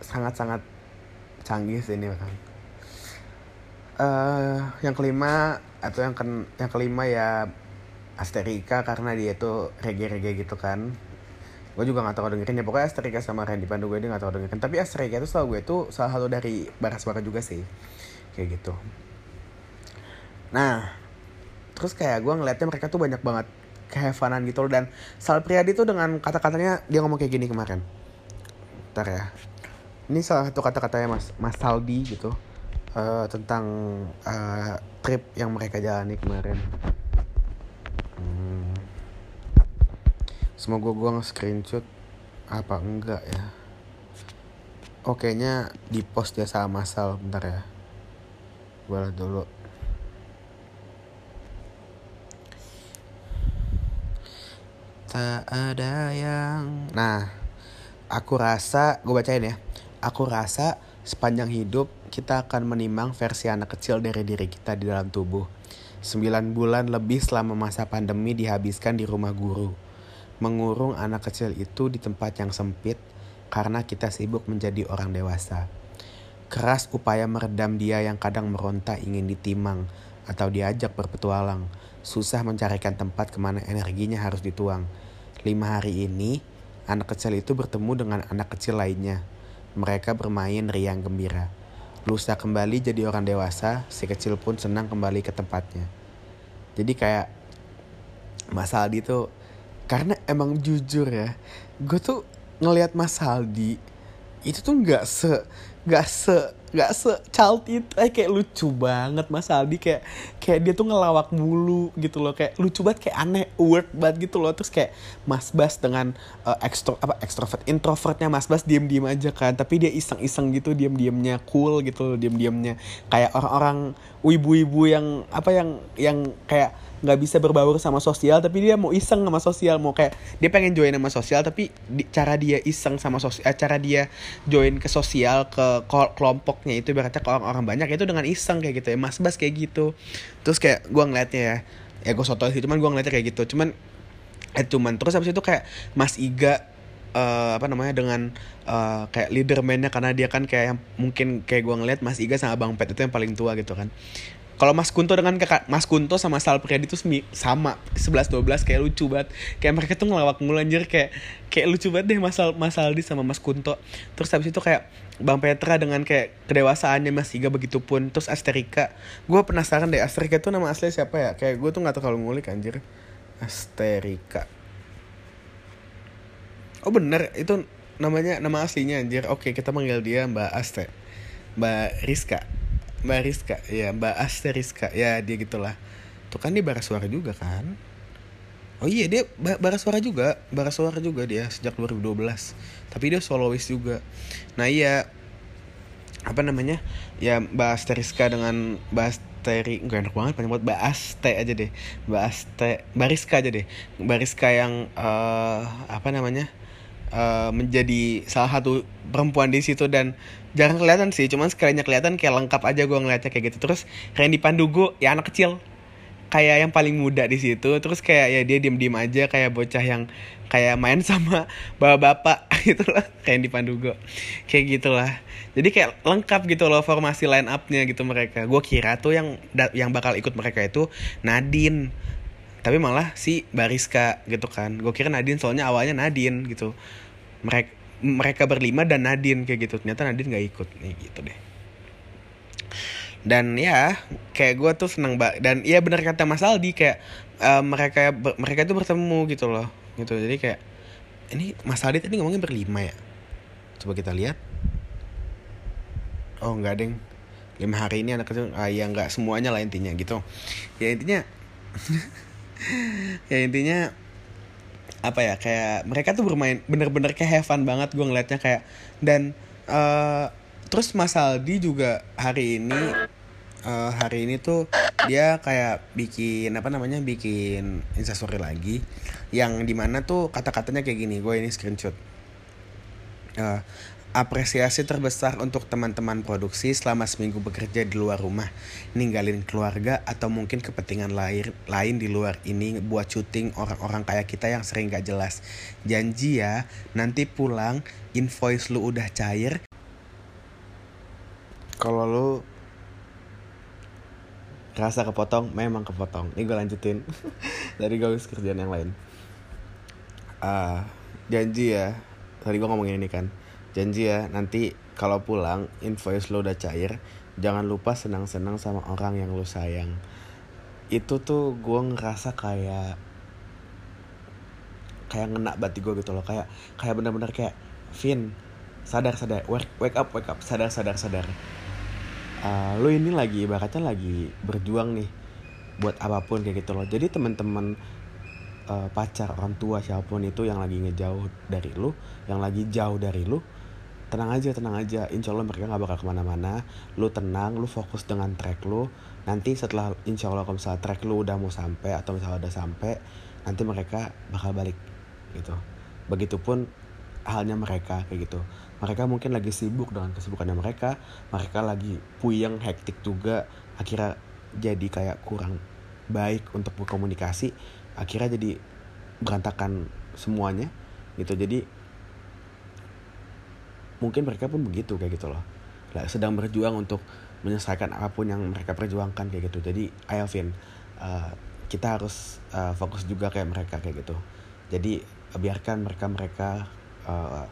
sangat-sangat canggih sih ini kan uh, yang kelima atau yang ken yang kelima ya Asterika karena dia itu reggae-reggae gitu kan. Gue juga gak tau dengerin ya. Pokoknya Asterika sama Randy Pandu gue dia gak tau dengerin. Tapi Asterika itu setahu gue itu salah satu dari Baras Suara juga sih. Kayak gitu nah terus kayak gue ngeliatnya mereka tuh banyak banget kehevanan gitu loh dan Sal Priadi tuh dengan kata-katanya dia ngomong kayak gini kemarin ntar ya ini salah satu kata-katanya mas Mas Saldi gitu uh, tentang uh, trip yang mereka jalani kemarin. Hmm. Semoga gue nge-screenshot apa enggak ya. Oke oh, nya di post ya sama Sal bentar ya. Gue dulu. Tak ada yang Nah Aku rasa Gue bacain ya Aku rasa sepanjang hidup kita akan menimang versi anak kecil dari diri kita di dalam tubuh. Sembilan bulan lebih selama masa pandemi dihabiskan di rumah guru. Mengurung anak kecil itu di tempat yang sempit karena kita sibuk menjadi orang dewasa. Keras upaya meredam dia yang kadang meronta ingin ditimang atau diajak berpetualang. Susah mencarikan tempat ke mana energinya harus dituang. Lima hari ini, anak kecil itu bertemu dengan anak kecil lainnya. Mereka bermain riang gembira Lusa kembali jadi orang dewasa, si kecil pun senang kembali ke tempatnya. Jadi kayak Mas Aldi tuh karena emang jujur ya, gue tuh ngelihat Mas Aldi itu tuh nggak se nggak se nggak se child itu eh, kayak lucu banget Mas Aldi. Kayak kayak dia tuh ngelawak mulu gitu loh. Kayak lucu banget kayak aneh weird banget gitu loh. Terus kayak Mas Bas dengan uh, ekstro apa ekstrovert introvertnya Mas Bas diem diem aja kan. Tapi dia iseng iseng gitu diem diemnya cool gitu loh diem diemnya kayak orang-orang wibu-wibu yang apa yang yang kayak nggak bisa berbaur sama sosial tapi dia mau iseng sama sosial mau kayak dia pengen join sama sosial tapi di, cara dia iseng sama sosial eh, cara dia join ke sosial ke kelompoknya itu berarti ke orang-orang banyak itu dengan iseng kayak gitu ya mas bas kayak gitu. Terus kayak gue ngeliatnya ya ya gue soto sih cuman gue ngeliatnya kayak gitu. Cuman eh cuman terus habis itu kayak mas Iga uh, apa namanya dengan uh, kayak leadermannya karena dia kan kayak mungkin kayak gue ngeliat Mas Iga sama Bang Pet itu yang paling tua gitu kan kalau Mas Kunto dengan kakak Mas Kunto sama Sal Priadi itu sama 11 12 kayak lucu banget. Kayak mereka tuh ngelawak mulu anjir kayak kayak lucu banget deh Mas, Mas Aldi sama Mas Kunto. Terus habis itu kayak Bang Petra dengan kayak kedewasaannya Mas Iga begitu pun terus Asterika. Gue penasaran deh Asterika tuh nama asli siapa ya? Kayak gue tuh nggak tahu kalau ngulik anjir. Asterika. Oh bener itu namanya nama aslinya anjir. Oke, kita manggil dia Mbak Aste. Mbak Rizka. Mbak Rizka ya Mbak Aster Rizka ya dia gitulah. Tuh kan dia bara suara juga kan? Oh iya dia bara suara juga bara suara juga dia sejak 2012 tapi dia soloist juga. Nah iya apa namanya? Ya Mbak Aster Rizka dengan Mbak Asteri Gue enak banget panjang buat Mbak Aste aja deh. Mbak Aste Mbak Rizka aja deh. Mbak Rizka yang uh, apa namanya uh, menjadi salah satu perempuan di situ dan jarang kelihatan sih cuman sekalinya kelihatan kayak lengkap aja gue ngeliatnya kayak gitu. Terus Randy Pandugo ya anak kecil kayak yang paling muda di situ. Terus kayak ya dia diem diem aja kayak bocah yang kayak main sama bapak-bapak gitu lah kayak di Pandugo. Kayak gitulah. Jadi kayak lengkap gitu loh formasi line upnya gitu mereka. Gue kira tuh yang yang bakal ikut mereka itu Nadine tapi malah si Bariska gitu kan. Gue kira Nadine soalnya awalnya Nadine gitu. Mereka mereka berlima dan Nadine kayak gitu. Ternyata Nadine nggak ikut nih gitu deh. Dan ya kayak gue tuh seneng banget dan iya benar kata Mas Aldi kayak uh, mereka mereka itu bertemu gitu loh gitu. Jadi kayak ini Mas Aldi tadi ngomongin berlima ya? Coba kita lihat. Oh nggak deng. Lima hari ini anak itu ah, ya nggak semuanya lah intinya gitu. Ya intinya ya intinya apa ya kayak mereka tuh bermain bener-bener kayak have fun banget gue ngeliatnya kayak dan uh, terus Mas Aldi juga hari ini uh, hari ini tuh dia kayak bikin apa namanya bikin instastory lagi yang di mana tuh kata-katanya kayak gini gue ini screenshot. Uh, Apresiasi terbesar untuk teman-teman produksi selama seminggu bekerja di luar rumah, ninggalin keluarga atau mungkin kepentingan lain lain di luar ini buat syuting orang-orang kayak kita yang sering gak jelas. Janji ya, nanti pulang invoice lu udah cair. Kalau lu rasa kepotong, memang kepotong. Ini gue lanjutin dari gue kerjaan yang lain. Uh, janji ya, tadi gue ngomongin ini kan janji ya nanti kalau pulang invoice lo udah cair jangan lupa senang-senang sama orang yang lo sayang. Itu tuh gue ngerasa kayak kayak ngena bati gue gitu loh. Kayak kayak bener-bener kayak Vin sadar sadar wake, wake up wake up sadar sadar sadar. Uh, lo ini lagi ibaratnya lagi berjuang nih buat apa pun kayak gitu loh. Jadi teman-teman uh, pacar orang tua siapa pun itu yang lagi ngejauh dari lu yang lagi jauh dari lu tenang aja tenang aja. Insya Allah mereka nggak bakal ke mana-mana. Lu tenang lu fokus dengan track lu. Nanti setelah insya Allah kalau misalnya track lu udah mau sampai atau misalnya udah sampai nanti mereka bakal balik gitu. Begitupun halnya mereka kayak gitu. Mereka mungkin lagi sibuk dengan kesibukannya mereka. Mereka lagi puyeng hektik juga. Akhirnya jadi kayak kurang baik untuk berkomunikasi. Akhirnya jadi berantakan semuanya gitu. Jadi mungkin mereka pun begitu kayak gitu loh. Lah sedang berjuang untuk menyelesaikan apa pun yang mereka perjuangkan kayak gitu. Jadi ayo Vin uh, kita harus uh, fokus juga kayak mereka kayak gitu. Jadi biarkan mereka mereka uh,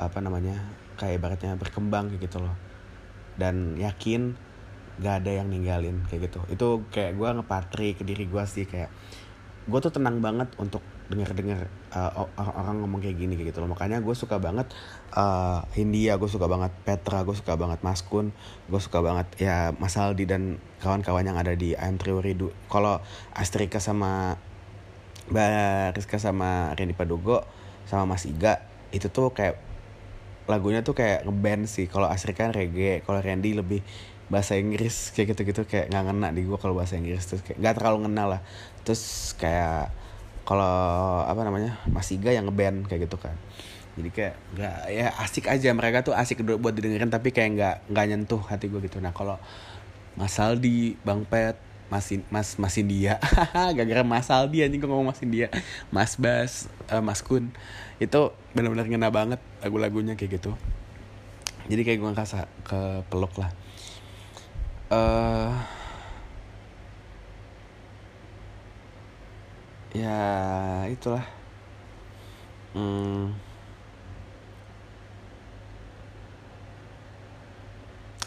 apa namanya kayak ibaratnya berkembang kayak gitu loh. Dan yakin gak ada yang ninggalin kayak gitu. Itu kayak gue ngepatri ke diri gue sih kayak gue tuh tenang banget untuk dengar-dengar uh, orang ngomong kayak gini kayak gitu loh. Makanya gue suka banget uh, Hindia gue suka banget Petra gue suka banget Mas Kun gue suka banget ya Mas Aldi dan kawan-kawan yang ada di I'm Triwaridu kalau Astrika sama Mbak Rizka sama Randy Padugo sama Mas Iga itu tuh kayak lagunya tuh kayak ngeband sih. Kalau Astrika kan reggae kalau Randy lebih bahasa Inggris kayak gitu-gitu kayak nggak ngena di gue kalau bahasa Inggris. Terus kayak nggak terlalu ngena lah. Terus kayak kalau apa namanya Mas Iga yang ngeband kayak gitu kan. Jadi kayak nggak ya asik aja. Mereka tuh asik buat didengerin tapi kayak nggak nggak nyentuh hati gue gitu. Nah kalau Mas Aldi Bang Pet Mas Mas Mas India gara-gara Mas Aldi anjing gue ngomong Mas India. Mas Bas uh, Mas Kun. Itu benar-benar ngena banget lagu-lagunya kayak gitu. Jadi kayak gue ngerasa ke peluk lah. Uh, ya itulah. Hmm,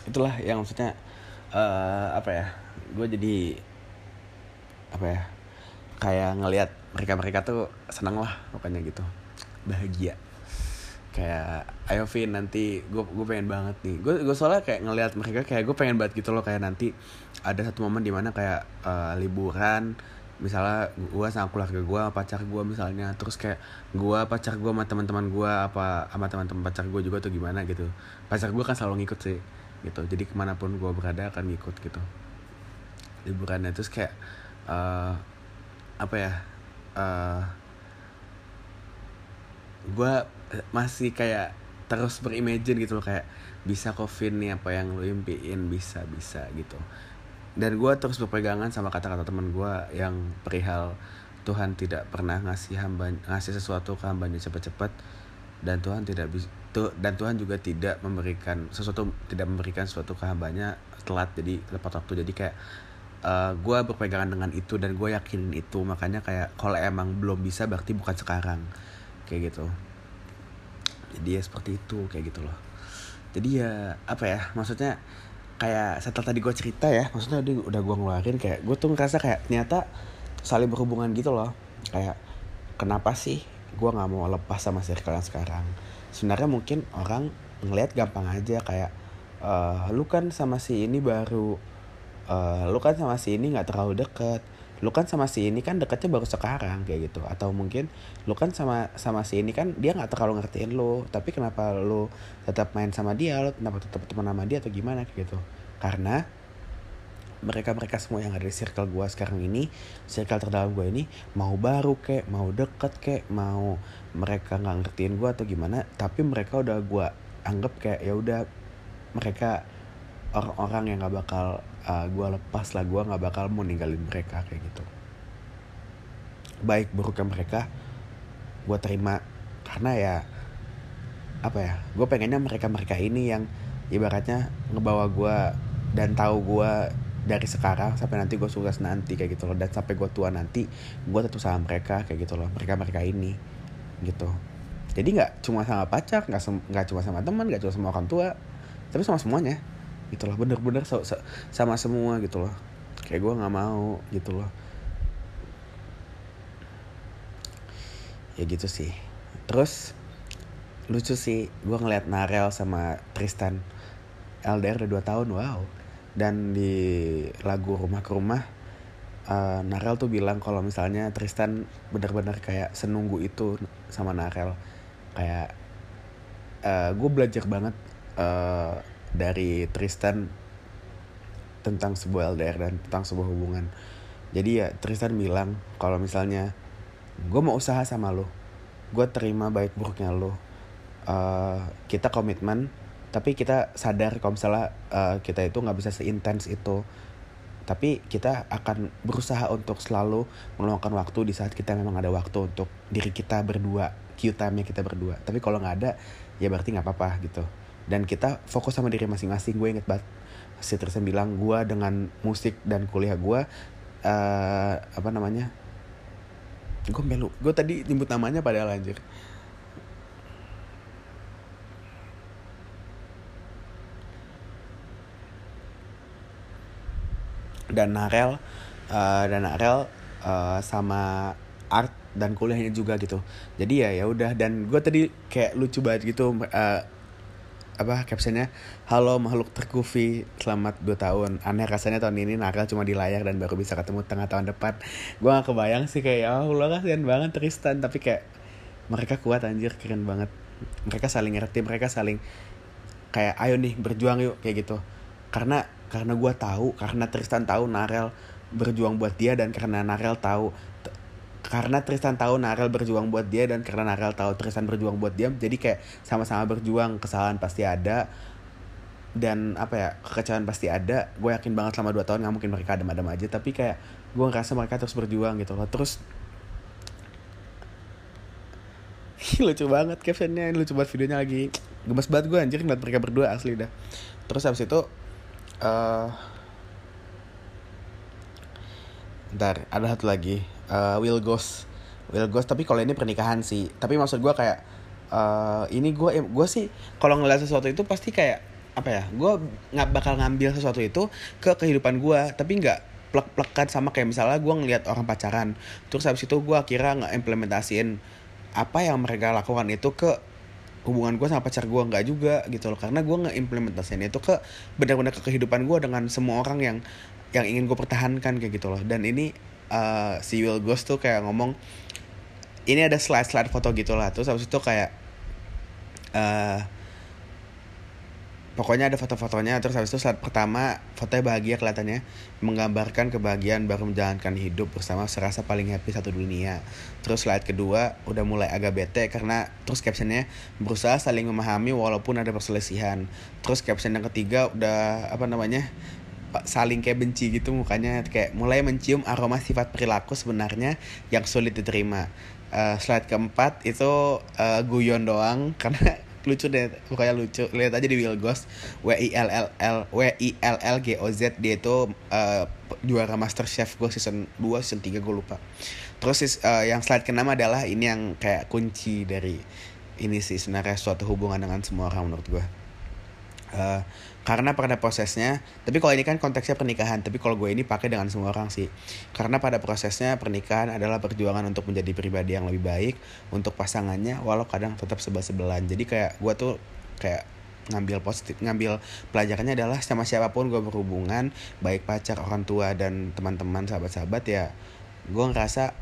itulah yang maksudnya uh, apa ya gue jadi apa ya kayak ngelihat mereka mereka tuh senang lah pokoknya gitu. Bahagia. Kayak ayo Vin nanti gue gue pengen banget nih. Gue gue soalnya kayak ngelihat mereka kayak gue pengen banget gitu loh kayak nanti ada satu momen di mana kayak uh, liburan misalnya gue sama keluarga gue pacar gue misalnya. Terus kayak gue pacar gue sama teman-teman gue apa sama teman-teman pacar gue juga tuh gimana gitu. Pacar gue kan selalu ngikut sih gitu. Jadi ke mana pun gue berada akan ngikut gitu. Liburannya. Terus kayak uh, apa ya uh, eh, gue masih kayak terus berimajin gitu loh. Kayak bisa covid nih apa yang lo impiin? Bisa bisa gitu dan gue terus berpegangan sama kata-kata teman gue yang perihal Tuhan tidak pernah ngasih hamba ngasih sesuatu ke hambanya cepat-cepat dan Tuhan tidak bisa dan Tuhan juga tidak memberikan sesuatu tidak memberikan sesuatu ke hambanya telat jadi tepat waktu. Jadi kayak uh, eh, gue berpegangan dengan itu dan gue yakin itu. Makanya kayak kalau emang belum bisa berarti bukan sekarang. Kayak gitu. Jadi ya seperti itu kayak gitu loh. Jadi ya apa ya maksudnya kayak setelah tadi gue cerita ya maksudnya tadi udah gue ngeluarin kayak gue tuh ngerasa kayak ternyata saling berhubungan gitu loh. Kayak kenapa sih gue nggak mau lepas sama circle yang sekarang? Sebenarnya mungkin orang ngelihat gampang aja kayak uh, lu kan sama si ini baru uh, lu kan sama si ini nggak terlalu deket lu kan sama si ini kan deketnya baru sekarang kayak gitu. Atau mungkin lu kan sama sama si ini kan dia nggak terlalu ngertiin lu tapi kenapa lu tetap main sama dia lu kenapa tetap teman sama dia atau gimana kayak gitu. Karena mereka mereka semua yang ada di circle gue sekarang ini circle terdalam gue ini mau baru kek mau deket kek mau mereka nggak ngertiin gue atau gimana tapi mereka udah gue anggap kayak ya udah mereka orang-orang yang nggak bakal uh, eh, gue lepas lah gue nggak bakal mau ninggalin mereka kayak gitu. Baik buruknya mereka gue terima. Karena ya apa ya gue pengennya mereka mereka ini yang ibaratnya ngebawa gue dan tahu gue dari sekarang sampai nanti gue sukses nanti kayak gitu loh. Dan sampai gue tua nanti gue tetap sama mereka kayak gitu loh. Mereka mereka ini gitu. Jadi nggak cuma sama pacar nggak nggak cuma sama teman nggak cuma sama orang tua tapi sama semuanya gitu loh bener-bener sama semua gitu loh. Kayak gue nggak mau gitu loh. Ya gitu sih. Terus lucu sih gue ngeliat Narel sama Tristan LDR udah 2 tahun wow. Dan di lagu rumah ke rumah uh, Narel tuh bilang kalau misalnya Tristan bener-bener kayak senunggu itu sama Narel. Kayak uh, gue belajar banget uh, dari Tristan tentang sebuah LDR dan tentang sebuah hubungan. Jadi ya Tristan bilang kalau misalnya gue mau usaha sama lo, gue terima baik buruknya lo, uh, kita komitmen, tapi kita sadar kalau misalnya uh, kita itu nggak bisa seintens itu, tapi kita akan berusaha untuk selalu meluangkan waktu di saat kita memang ada waktu untuk diri kita berdua, Q time-nya kita berdua. Tapi kalau nggak ada, ya berarti nggak apa-apa gitu dan kita fokus sama diri masing-masing. Gue inget banget si Tristan bilang gue dengan musik dan kuliah gue uh, apa namanya gue melu gue tadi nyebut namanya padahal anjir. Dan Narel uh, dan Narel uh, sama art dan kuliahnya juga gitu. Jadi ya ya udah. Dan gue tadi kayak lucu banget gitu uh, apa captionnya halo makhluk terkufi selamat 2 tahun. Aneh rasanya tahun ini nakal cuma di layar dan baru bisa ketemu tengah tahun depan. Gue gak kebayang sih kayak ya Allah kasihan banget Tristan. Tapi kayak mereka kuat anjir keren banget. Mereka saling ngerti mereka saling kayak ayo nih berjuang yuk kayak gitu. Karena karena gue tahu karena Tristan tahu Narel berjuang buat dia dan karena Narel tahu karena Tristan tahu Narel berjuang buat dia dan karena Narel tahu Tristan berjuang buat dia jadi kayak sama-sama berjuang kesalahan pasti ada dan apa ya kekecewaan pasti ada. Gue yakin banget selama dua tahun nggak mungkin mereka adem-adem aja tapi kayak gue ngerasa mereka terus berjuang gitu loh. Terus lucu banget captionnya lucu banget videonya lagi. Gemes banget gue anjir ngeliat mereka berdua asli dah. Terus habis itu uh, ntar ada satu lagi. Uh, Will Ghost. Will Ghost tapi kalau ini pernikahan sih. Tapi maksud gue kayak uh, ini gue gue sih kalau ngeliat sesuatu itu pasti kayak apa ya gue nggak bakal ngambil sesuatu itu ke kehidupan gue tapi nggak plek-plekan sama kayak misalnya gue ngeliat orang pacaran. Terus habis itu gue kira nggak implementasiin apa yang mereka lakukan itu ke hubungan gue sama pacar gue nggak juga gitu loh karena gue nggak implementasiin itu ke benar-benar ke kehidupan gue dengan semua orang yang yang ingin gue pertahankan kayak gitu loh. Dan ini uh, si Will Ghost tuh kayak ngomong ini ada slide slide foto gitu lah. Terus habis itu kayak uh, pokoknya ada foto-fotonya. Terus habis itu slide pertama fotonya bahagia kelihatannya menggambarkan kebahagiaan baru menjalankan hidup bersama serasa paling happy satu dunia. Terus slide kedua udah mulai agak bete karena terus captionnya berusaha saling memahami walaupun ada perselisihan. Terus caption yang ketiga udah apa namanya saling kayak benci gitu mukanya kayak mulai mencium aroma sifat perilaku sebenarnya yang sulit diterima. Uh, slide keempat itu uh, guyon doang karena lucu deh pokoknya lucu. Lihat aja di Will Ghost W I L L L W I L L G O Z dia itu uh, juara Master Chef gue season 2 season 3 gue lupa. Terus uh, yang slide keenam adalah ini yang kayak kunci dari ini sih sebenarnya suatu hubungan dengan semua orang menurut gue Uh, karena pada prosesnya tapi kalau ini kan konteksnya pernikahan tapi kalau gue ini pakai dengan semua orang sih. Karena pada prosesnya pernikahan adalah perjuangan untuk menjadi pribadi yang lebih baik untuk pasangannya walau kadang tetap sebel sebelan jadi kayak gue tuh kayak ngambil positif ngambil pelajarannya adalah sama siapa pun gue berhubungan baik pacar orang tua dan teman-teman sahabat-sahabat ya gue ngerasa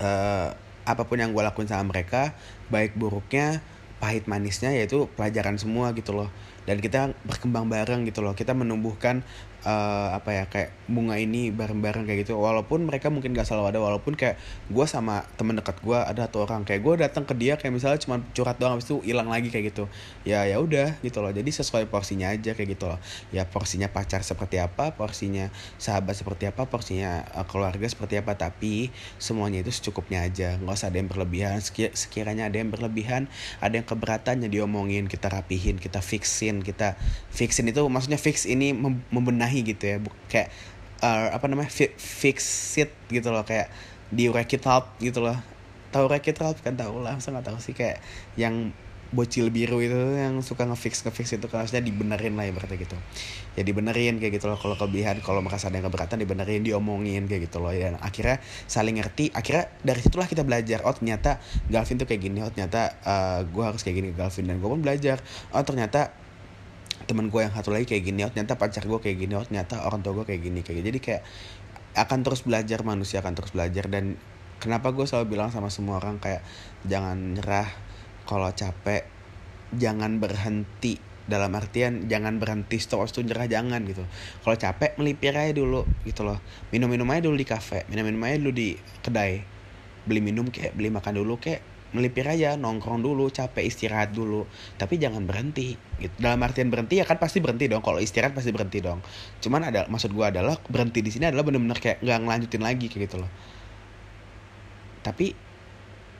uh, apa pun yang gue lakuin sama mereka baik buruknya pahit manisnya yaitu pelajaran semua gitu loh dan kita berkembang bareng gitu loh. Kita menumbuhkan uh, apa ya kayak bunga ini bareng-bareng kayak gitu. Walaupun mereka mungkin gak selalu ada walaupun kayak gue sama temen dekat gue ada satu orang. Kayak gue datang ke dia kayak misalnya cuma curhat doang habis itu hilang lagi kayak gitu. Ya ya udah gitu loh. Jadi sesuai porsinya aja kayak gitu loh. Ya porsinya pacar seperti apa porsinya sahabat seperti apa porsinya uh, keluarga seperti apa. Tapi semuanya itu secukupnya aja. Nggak usah ada yang berlebihan. Sekiranya ada yang berlebihan ada yang keberatannya diomongin kita rapihin kita fixin kita fixin. Itu maksudnya fix ini membenahi membenahi gitu ya. Kayak uh, apa namanya fi fix it gitu loh. Kayak di wreck it up gitu loh. Tahu wreck it up kan? Tahu lah masa nggak tahu sih. Kayak yang bocil biru itu yang suka ngefix ngefix itu kan. Harusnya dibenerin lah ya berarti gitu. Ya dibenerin kayak gitu loh. Kalau kelebihan kalau merasa ada yang keberatan dibenerin diomongin kayak gitu loh. Dan akhirnya saling ngerti. Akhirnya dari situlah kita belajar oh ternyata Galvin tuh kayak gini. Oh ternyata uh, gue harus kayak gini ke Galvin. Dan gue pun belajar oh ternyata teman gue yang satu lagi kayak gini oh ternyata pacar gue kayak gini oh ternyata orang tua gue kayak gini kayak gini. jadi kayak akan terus belajar manusia akan terus belajar. Dan kenapa gue selalu bilang sama semua orang kayak jangan nyerah kalau capek. Jangan berhenti. Dalam artian jangan berhenti stop itu nyerah jangan gitu. Kalau capek melipir aja dulu gitu loh. Minum minum aja dulu di kafe minum minum aja dulu di kedai. Beli minum kayak beli makan dulu kayak melipir aja nongkrong dulu capek istirahat dulu. Tapi jangan berhenti gitu. Dalam artian berhenti ya kan pasti berhenti dong. Kalau istirahat pasti berhenti dong. Cuman ada maksud gue adalah berhenti di sini adalah benar-benar kayak nggak ngelanjutin lagi kayak gitu loh. Tapi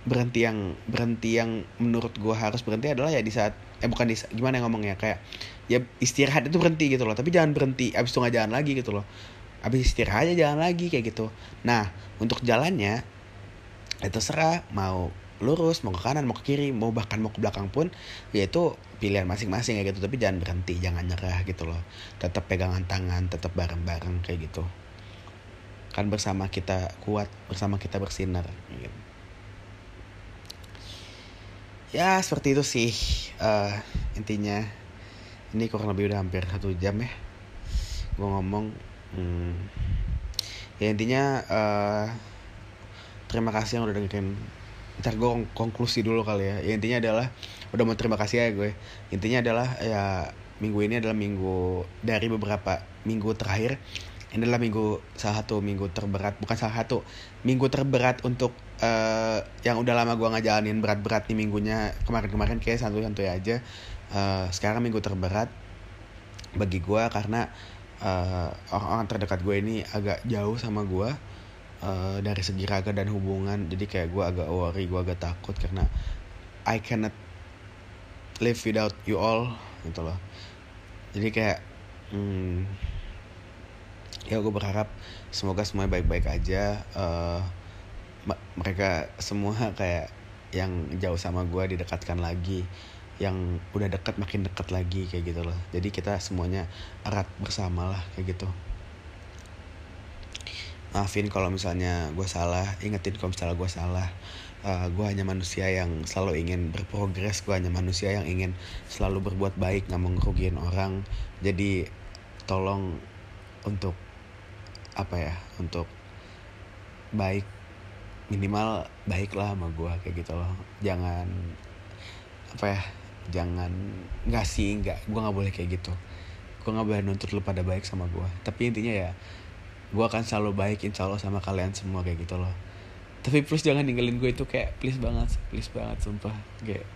berhenti yang berhenti yang menurut gue harus berhenti adalah ya di saat eh bukan di gimana yang ngomongnya kayak ya istirahat itu berhenti gitu loh. Tapi jangan berhenti abis itu nggak jalan lagi gitu loh. Abis istirahat aja jalan lagi kayak gitu. Nah untuk jalannya itu serah mau lurus mau ke kanan mau ke kiri mau bahkan mau ke belakang pun ya itu pilihan masing-masing ya gitu. Tapi jangan berhenti jangan nyerah gitu loh. Tetap pegangan tangan tetap bareng-bareng kayak gitu. Kan bersama kita kuat bersama kita bersinar gitu. ya seperti itu sih uh, intinya. Ini kurang lebih udah hampir satu jam ya gue ngomong. Hmm, ya intinya uh, terima kasih yang udah dengerin ntar gue konklusi dulu kali ya. ya intinya adalah udah mau terima kasih ya gue. Intinya adalah ya minggu ini adalah minggu dari beberapa minggu terakhir. Ini adalah minggu salah satu minggu terberat bukan salah satu minggu terberat untuk uh, yang udah lama gue ngejalanin berat-berat nih minggunya. Kemarin-kemarin kayak santuy-santuy aja. Uh, sekarang minggu terberat bagi gue karena uh, orang-orang terdekat gue ini agak jauh sama gue uh, dari segi raga dan hubungan jadi kayak gue agak worry gue agak takut karena I cannot live without you all gitu loh. Jadi kayak hmm, ya gue berharap semoga semuanya baik-baik aja uh, mereka semua kayak yang jauh sama gue didekatkan lagi yang udah dekat makin dekat lagi kayak gitu loh. Jadi kita semuanya erat bersama lah kayak gitu maafin kalau misalnya gue salah ingetin kalau misalnya gue salah. Uh, eh, gue hanya manusia yang selalu ingin berprogres gue hanya manusia yang ingin selalu berbuat baik nggak mau ngerugiin orang. Jadi tolong untuk apa ya untuk baik minimal baiklah sama gue kayak gitu loh. Jangan apa ya jangan nggak sih nggak gue nggak boleh kayak gitu. Gue nggak boleh nuntut lu pada baik sama gue tapi intinya ya gue akan selalu baik insya Allah sama kalian semua kayak gitu loh. Tapi please jangan ninggalin gue itu kayak please banget please banget sumpah. Kayak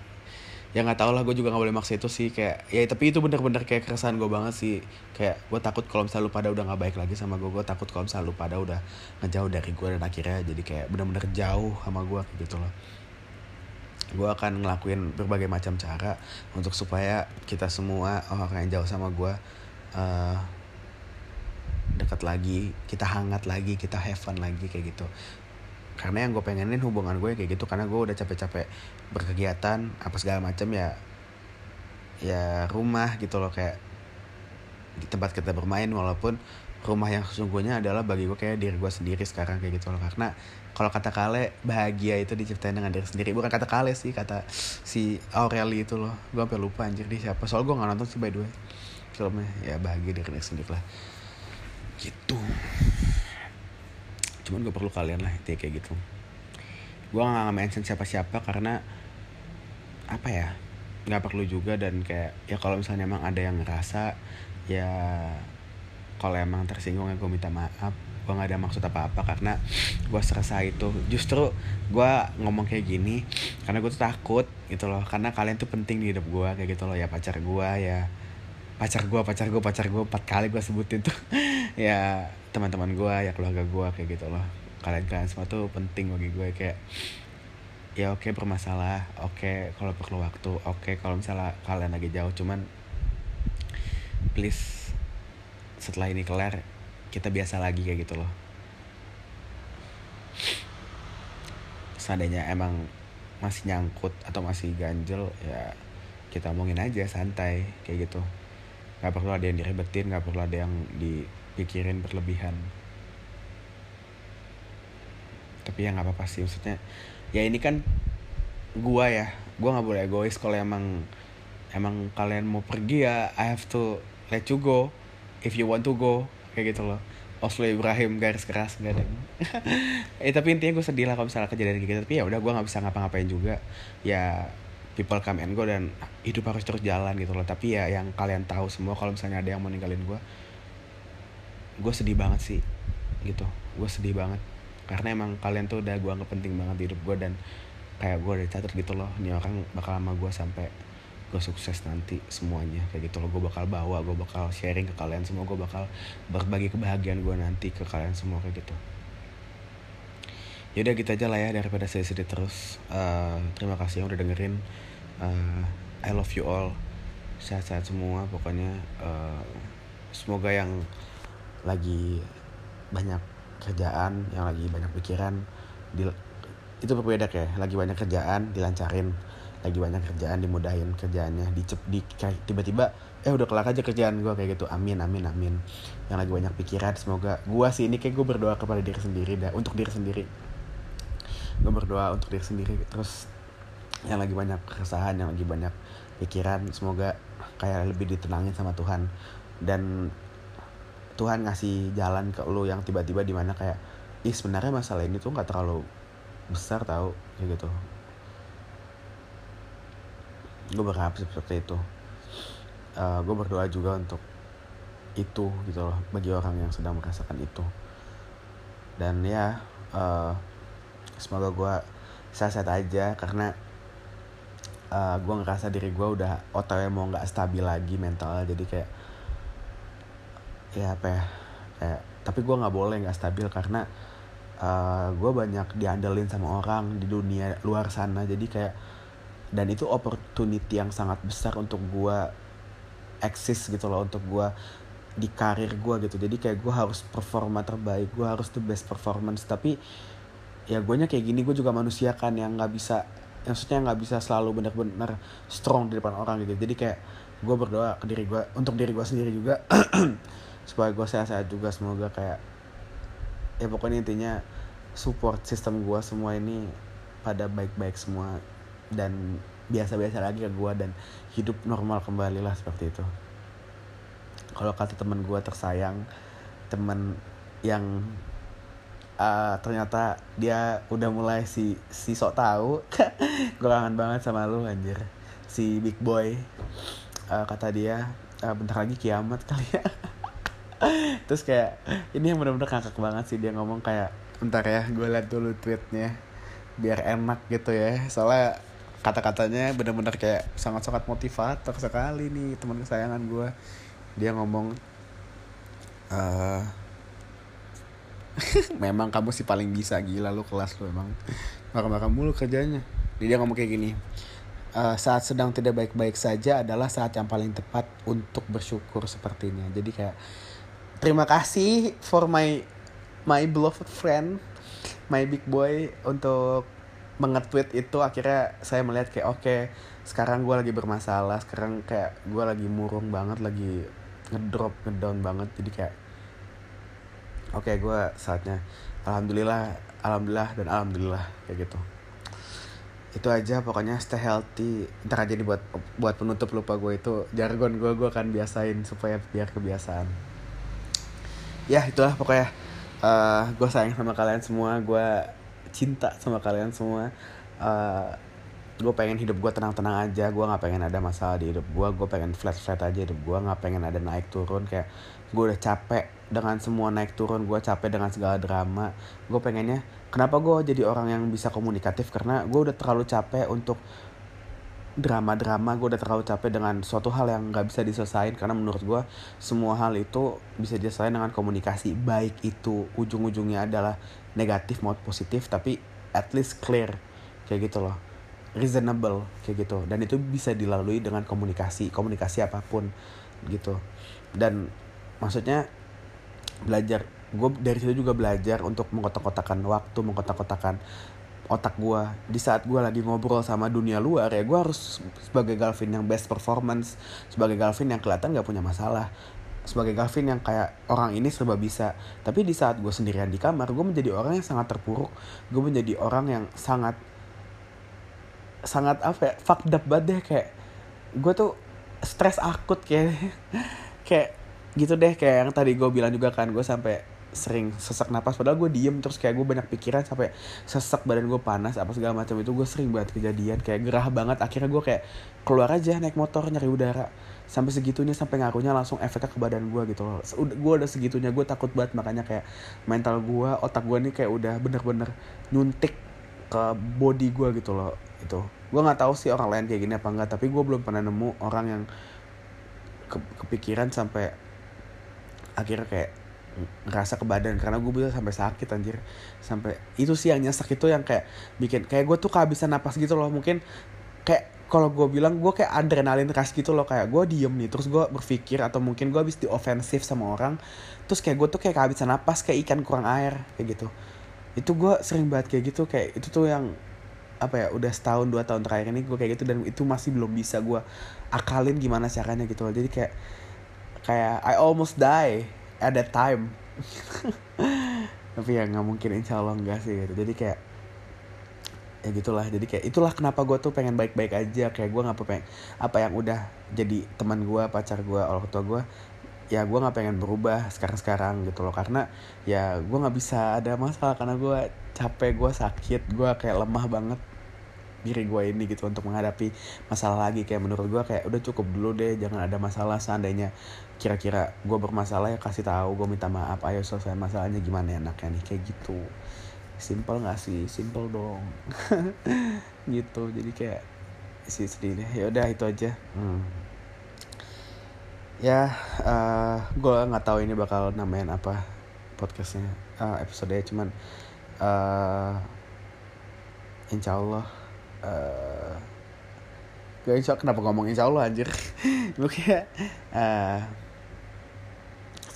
ya nggak tau lah gue juga nggak boleh maksa itu sih kayak ya tapi itu bener-bener kayak keresahan gue banget sih. Kayak gue takut kalau misalnya lu pada udah nggak baik lagi sama gue gue takut kalau misalnya lu pada udah ngejauh dari gue dan akhirnya jadi kayak bener-bener jauh sama gue gitu loh. Gue akan ngelakuin berbagai macam cara untuk supaya kita semua orang yang jauh sama gue uh, dekat lagi kita hangat lagi kita have fun lagi kayak gitu. Karena yang gue pengenin hubungan gue kayak gitu karena gue udah capek-capek berkegiatan apa segala macam ya ya rumah gitu loh kayak di tempat kita bermain walaupun rumah yang sesungguhnya adalah bagi gue kayak diri gue sendiri sekarang kayak gitu loh. Karena kalau kata Kale bahagia itu diciptain dengan diri sendiri. Bukan kata Kale sih kata si Aureli itu loh. Gue sampai lupa anjir di siapa. Soal gue nggak nonton sih by the way filmnya. Ya bahagia diri sendiri lah gitu. Cuman gue perlu kalian lah itu kayak gitu. Gue nggak mention siapa-siapa karena apa ya nggak perlu juga dan kayak ya kalau misalnya emang ada yang ngerasa ya kalau emang tersinggung ya gue minta maaf. Gue nggak ada maksud apa-apa karena gue serasa itu. Justru gue ngomong kayak gini karena gue tuh takut gitu loh. Karena kalian tuh penting di hidup gue kayak gitu loh ya pacar gue ya pacar gue pacar gue pacar gue empat kali gue sebutin tuh. Ya teman-teman gue ya keluarga gue kayak gitu loh. Kalian kalian semua tuh penting bagi gue kayak ya oke okay, bermasalah oke okay, kalau perlu waktu oke okay, kalau misalnya kalian lagi jauh. Cuman please setelah ini kelar kita biasa lagi kayak gitu loh. Seandainya emang masih nyangkut atau masih ganjel ya kita omongin aja santai kayak gitu nggak perlu ada yang diribetin nggak perlu ada yang dipikirin berlebihan. Tapi ya nggak apa-apa sih maksudnya ya ini kan gua ya. Gua nggak boleh egois kalau emang emang kalian mau pergi ya I have to let you go if you want to go kayak gitu loh. Oslo Ibrahim garis keras gak ada. Eh tapi intinya gue sedih lah kalau misalnya kejadian gitu. Tapi ya udah gue nggak bisa ngapa-ngapain juga. Ya people come and go dan hidup harus terus jalan gitu loh. Tapi ya yang kalian tahu semua kalau misalnya ada yang mau ninggalin gue gue sedih banget sih gitu. Gue sedih banget. Karena emang kalian tuh udah gue anggap penting banget di hidup gue dan kayak gue udah catat gitu loh ini orang bakal lama gue sampai gue sukses nanti semuanya. Kayak gitu loh gue bakal bawa gue bakal sharing ke kalian semua gue bakal berbagi kebahagiaan gue nanti ke kalian semua kayak gitu yaudah gitu aja lah ya daripada saya sedih terus. Uh, terima kasih yang udah dengerin. Uh, I love you all. Sehat-sehat semua pokoknya. Uh, semoga yang lagi banyak kerjaan yang lagi banyak pikiran di, itu berbeda kayak lagi banyak kerjaan dilancarin. Lagi banyak kerjaan dimudahin kerjaannya dicep di tiba-tiba eh udah kelar aja kerjaan gue kayak gitu. Amin amin amin. Yang lagi banyak pikiran semoga. Gue sih ini kayak gue berdoa kepada diri sendiri dah untuk diri sendiri gue berdoa untuk diri sendiri. Terus yang lagi banyak keresahan yang lagi banyak pikiran semoga kayak lebih ditenangin sama Tuhan. Dan Tuhan ngasih jalan ke lo yang tiba-tiba di mana kayak ih sebenarnya masalah ini tuh nggak terlalu besar tau kayak gitu. Gue berharap seperti itu. Uh, gue berdoa juga untuk itu gitu loh bagi orang yang sedang merasakan itu. Dan ya uh, semoga gue sehat-sehat aja karena uh, gue ngerasa diri gue udah otw mau nggak stabil lagi mental jadi kayak ya apa ya kayak tapi gue nggak boleh nggak stabil karena uh, gue banyak diandelin sama orang di dunia luar sana. Jadi kayak dan itu opportunity yang sangat besar untuk gue eksis gitu loh untuk gue di karir gue gitu. Jadi kayak gue harus performa terbaik gue harus the best performance. Tapi ya gue nya kayak gini gue juga manusia kan yang nggak bisa maksudnya nggak bisa selalu benar-benar strong di depan orang gitu. Jadi kayak gue berdoa ke diri gue untuk diri gue sendiri juga supaya gue sehat-sehat juga semoga kayak ya pokoknya intinya support sistem gue semua ini pada baik-baik semua dan biasa-biasa lagi ke gue dan hidup normal kembali lah seperti itu. Kalau kata teman gue tersayang teman yang uh, ternyata dia udah mulai si si sok tahu. Gue banget sama lu anjir. Si big boy. Uh, kata dia uh, bentar lagi kiamat kali ya. Terus kayak ini yang bener-bener ngakak banget sih dia ngomong kayak bentar ya gue liat dulu tweetnya biar enak gitu ya. Soalnya kata-katanya bener-bener kayak sangat-sangat motivator sekali nih teman kesayangan gue dia ngomong uh, memang kamu sih paling bisa gila lu kelas lu emang. Marah-marah mulu kerjanya. Jadi dia ngomong kayak gini uh, saat sedang tidak baik-baik saja adalah saat yang paling tepat untuk bersyukur sepertinya. Jadi kayak terima kasih for my my beloved friend my big boy untuk mengetweet itu. Akhirnya saya melihat kayak oke okay, sekarang gue lagi bermasalah sekarang kayak gue lagi murung banget lagi ngedrop ngedown banget. Jadi kayak oke okay, gue saatnya. Alhamdulillah alhamdulillah dan alhamdulillah kayak gitu. Itu aja pokoknya stay healthy. Ntar aja nih buat penutup lupa gue itu. Jargon gue gue akan biasain supaya biar kebiasaan. Ya itulah pokoknya. Uh, eh, gue sayang sama kalian semua. Gue cinta sama kalian semua. Uh, gue pengen hidup gue tenang-tenang aja. Gue nggak pengen ada masalah di hidup gue gue pengen flat flat aja hidup gue nggak pengen ada naik turun. Kayak gue udah capek dengan semua naik turun gue capek dengan segala drama. Gue pengennya kenapa gue jadi orang yang bisa komunikatif? Karena gue udah terlalu capek untuk drama-drama gue udah terlalu capek dengan suatu hal yang nggak bisa diselesaikan. Karena menurut gue semua hal itu bisa diselesaikan dengan komunikasi. Baik itu ujung-ujungnya adalah negatif maupun positif tapi at least clear. Kayak gitu loh. Reasonable kayak gitu. Dan itu bisa dilalui dengan komunikasi. Komunikasi apa pun gitu. Dan maksudnya belajar. Gue dari situ juga belajar untuk mengkotak-kotakan waktu mengkotak-kotakan otak gue di saat gue lagi ngobrol sama dunia luar ya gue harus sebagai Galvin yang best performance sebagai Galvin yang kelihatan gak punya masalah sebagai Galvin yang kayak orang ini serba bisa. Tapi di saat gue sendirian di kamar gue menjadi orang yang sangat terpuruk. Gue menjadi orang yang sangat sangat apa ya fucked up banget deh. Kayak gue tuh stres akut kayak kayak gitu deh kayak yang tadi gue bilang juga kan gue sampai sering sesak napas padahal gue diem terus kayak gue banyak pikiran sampai sesak badan gue panas apa segala macam itu gue sering banget kejadian kayak gerah banget. Akhirnya gue kayak keluar aja naik motor nyari udara. Sampai segitunya sampai ngaruhnya langsung efeknya ke badan gue gitu loh. Gue udah segitunya gue takut banget makanya kayak mental gue otak gue nih kayak udah bener-bener nyuntik ke body gue gitu loh itu gue nggak tahu sih orang lain kayak gini apa enggak tapi gue belum pernah nemu orang yang ke kepikiran sampai akhirnya kayak ngerasa ke badan karena gue bisa sampai sakit anjir. Sampai itu sih yang nyesek itu yang kayak bikin kayak gue tuh kehabisan napas gitu loh. Mungkin kayak kalau gue bilang gue kayak adrenalin rush gitu loh. Kayak gue diem nih terus gue berpikir atau mungkin gue habis di ofensif sama orang terus kayak gue tuh kayak kehabisan napas kayak ikan kurang air kayak gitu. Itu gue sering banget kayak gitu kayak itu tuh yang apa ya udah setahun dua tahun terakhir ini gue kayak gitu dan itu masih belum bisa gue akalin gimana caranya gitu loh. Jadi kayak kayak I almost die at that time. Tapi ya nggak mungkin insya Allah enggak sih gitu. Jadi kayak ya gitulah. Jadi kayak itulah kenapa gue tuh pengen baik-baik aja. Kayak gue nggak pengen apa yang udah jadi teman gue pacar gue orang tua gue ya gue nggak pengen berubah sekarang sekarang gitu loh. Karena ya gue nggak bisa ada masalah karena gue capek gue sakit gue kayak lemah banget diri gue ini gitu untuk menghadapi masalah lagi. Kayak menurut gue kayak udah cukup dulu deh jangan ada masalah. Seandainya kira-kira gue bermasalah ya kasih tahu gue minta maaf ayo selesai masalahnya gimana enaknya nih kayak gitu. Simple gak sih? Simple dong. Gitu jadi kayak sih sedih ya udah itu aja. Hmm. ya uh, eh, gue nggak tahu ini bakal namain apa podcastnya uh, episode cuman uh, insya Allah uh, gue insya kenapa ngomong insya Allah anjir? Gue kayak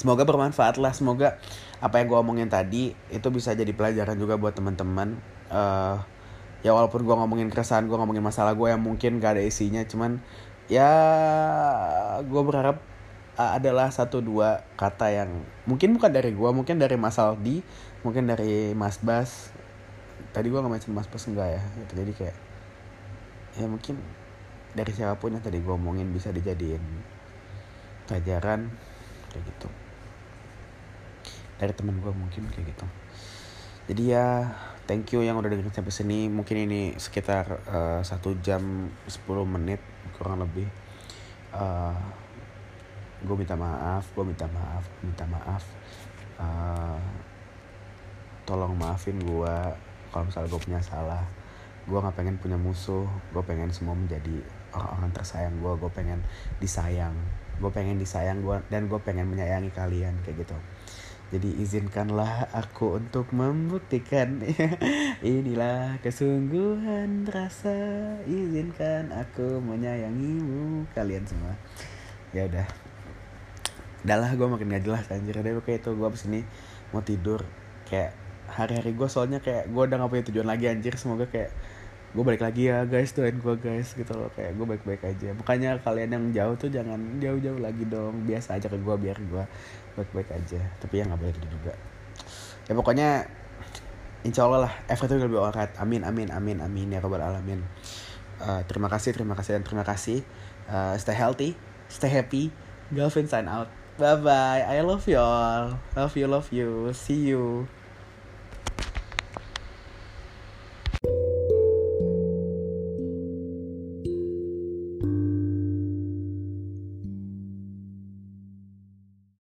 semoga bermanfaat lah. Semoga apa yang gue omongin tadi itu bisa jadi pelajaran juga buat teman-teman. Uh, ya walaupun gue ngomongin keresahan gue ngomongin masalah gue yang mungkin gak ada isinya cuman ya gue berharap uh, adalah satu dua kata yang mungkin bukan dari gue mungkin dari Mas Aldi mungkin dari Mas Bas. Tadi gue nggak mention Mas Bas enggak ya? Gitu. jadi kayak ya mungkin dari siapa pun yang tadi gue omongin bisa dijadiin pelajaran kayak gitu dari teman gue mungkin kayak gitu. Jadi ya thank you yang udah dengerin sampai sini. Mungkin ini sekitar uh, satu jam 10 menit kurang lebih. Uh, gue minta maaf gue minta maaf gue minta maaf. Uh, tolong maafin gue kalau misalnya gue punya salah. Gue nggak pengen punya musuh gue pengen semua menjadi orang-orang tersayang gue gue pengen disayang. Gue pengen disayang gue dan gue pengen menyayangi kalian kayak gitu jadi izinkanlah aku untuk membuktikan. Inilah kesungguhan rasa. Izinkan aku menyayangimu kalian semua. Ya udah. Udahlah gue makin gak jelas anjir. Deh kayak itu gue abis ini mau tidur. Kayak hari-hari gue soalnya kayak gue udah gak punya tujuan lagi anjir. Semoga kayak gue balik lagi ya guys doain gue guys gitu loh. Kayak gue baik-baik aja. Makanya kalian yang jauh tuh jangan jauh-jauh lagi dong. Biasa aja ke gue biar gue baik-baik aja tapi ya nggak boleh gitu juga. Ya pokoknya insya Allah lah will be alright. Amin amin amin amin ya robbal alamin. Uh, terima kasih terima kasih dan terima kasih. Uh, stay healthy stay happy. Galvin sign out. Bye bye I love you all. Love you love you. See you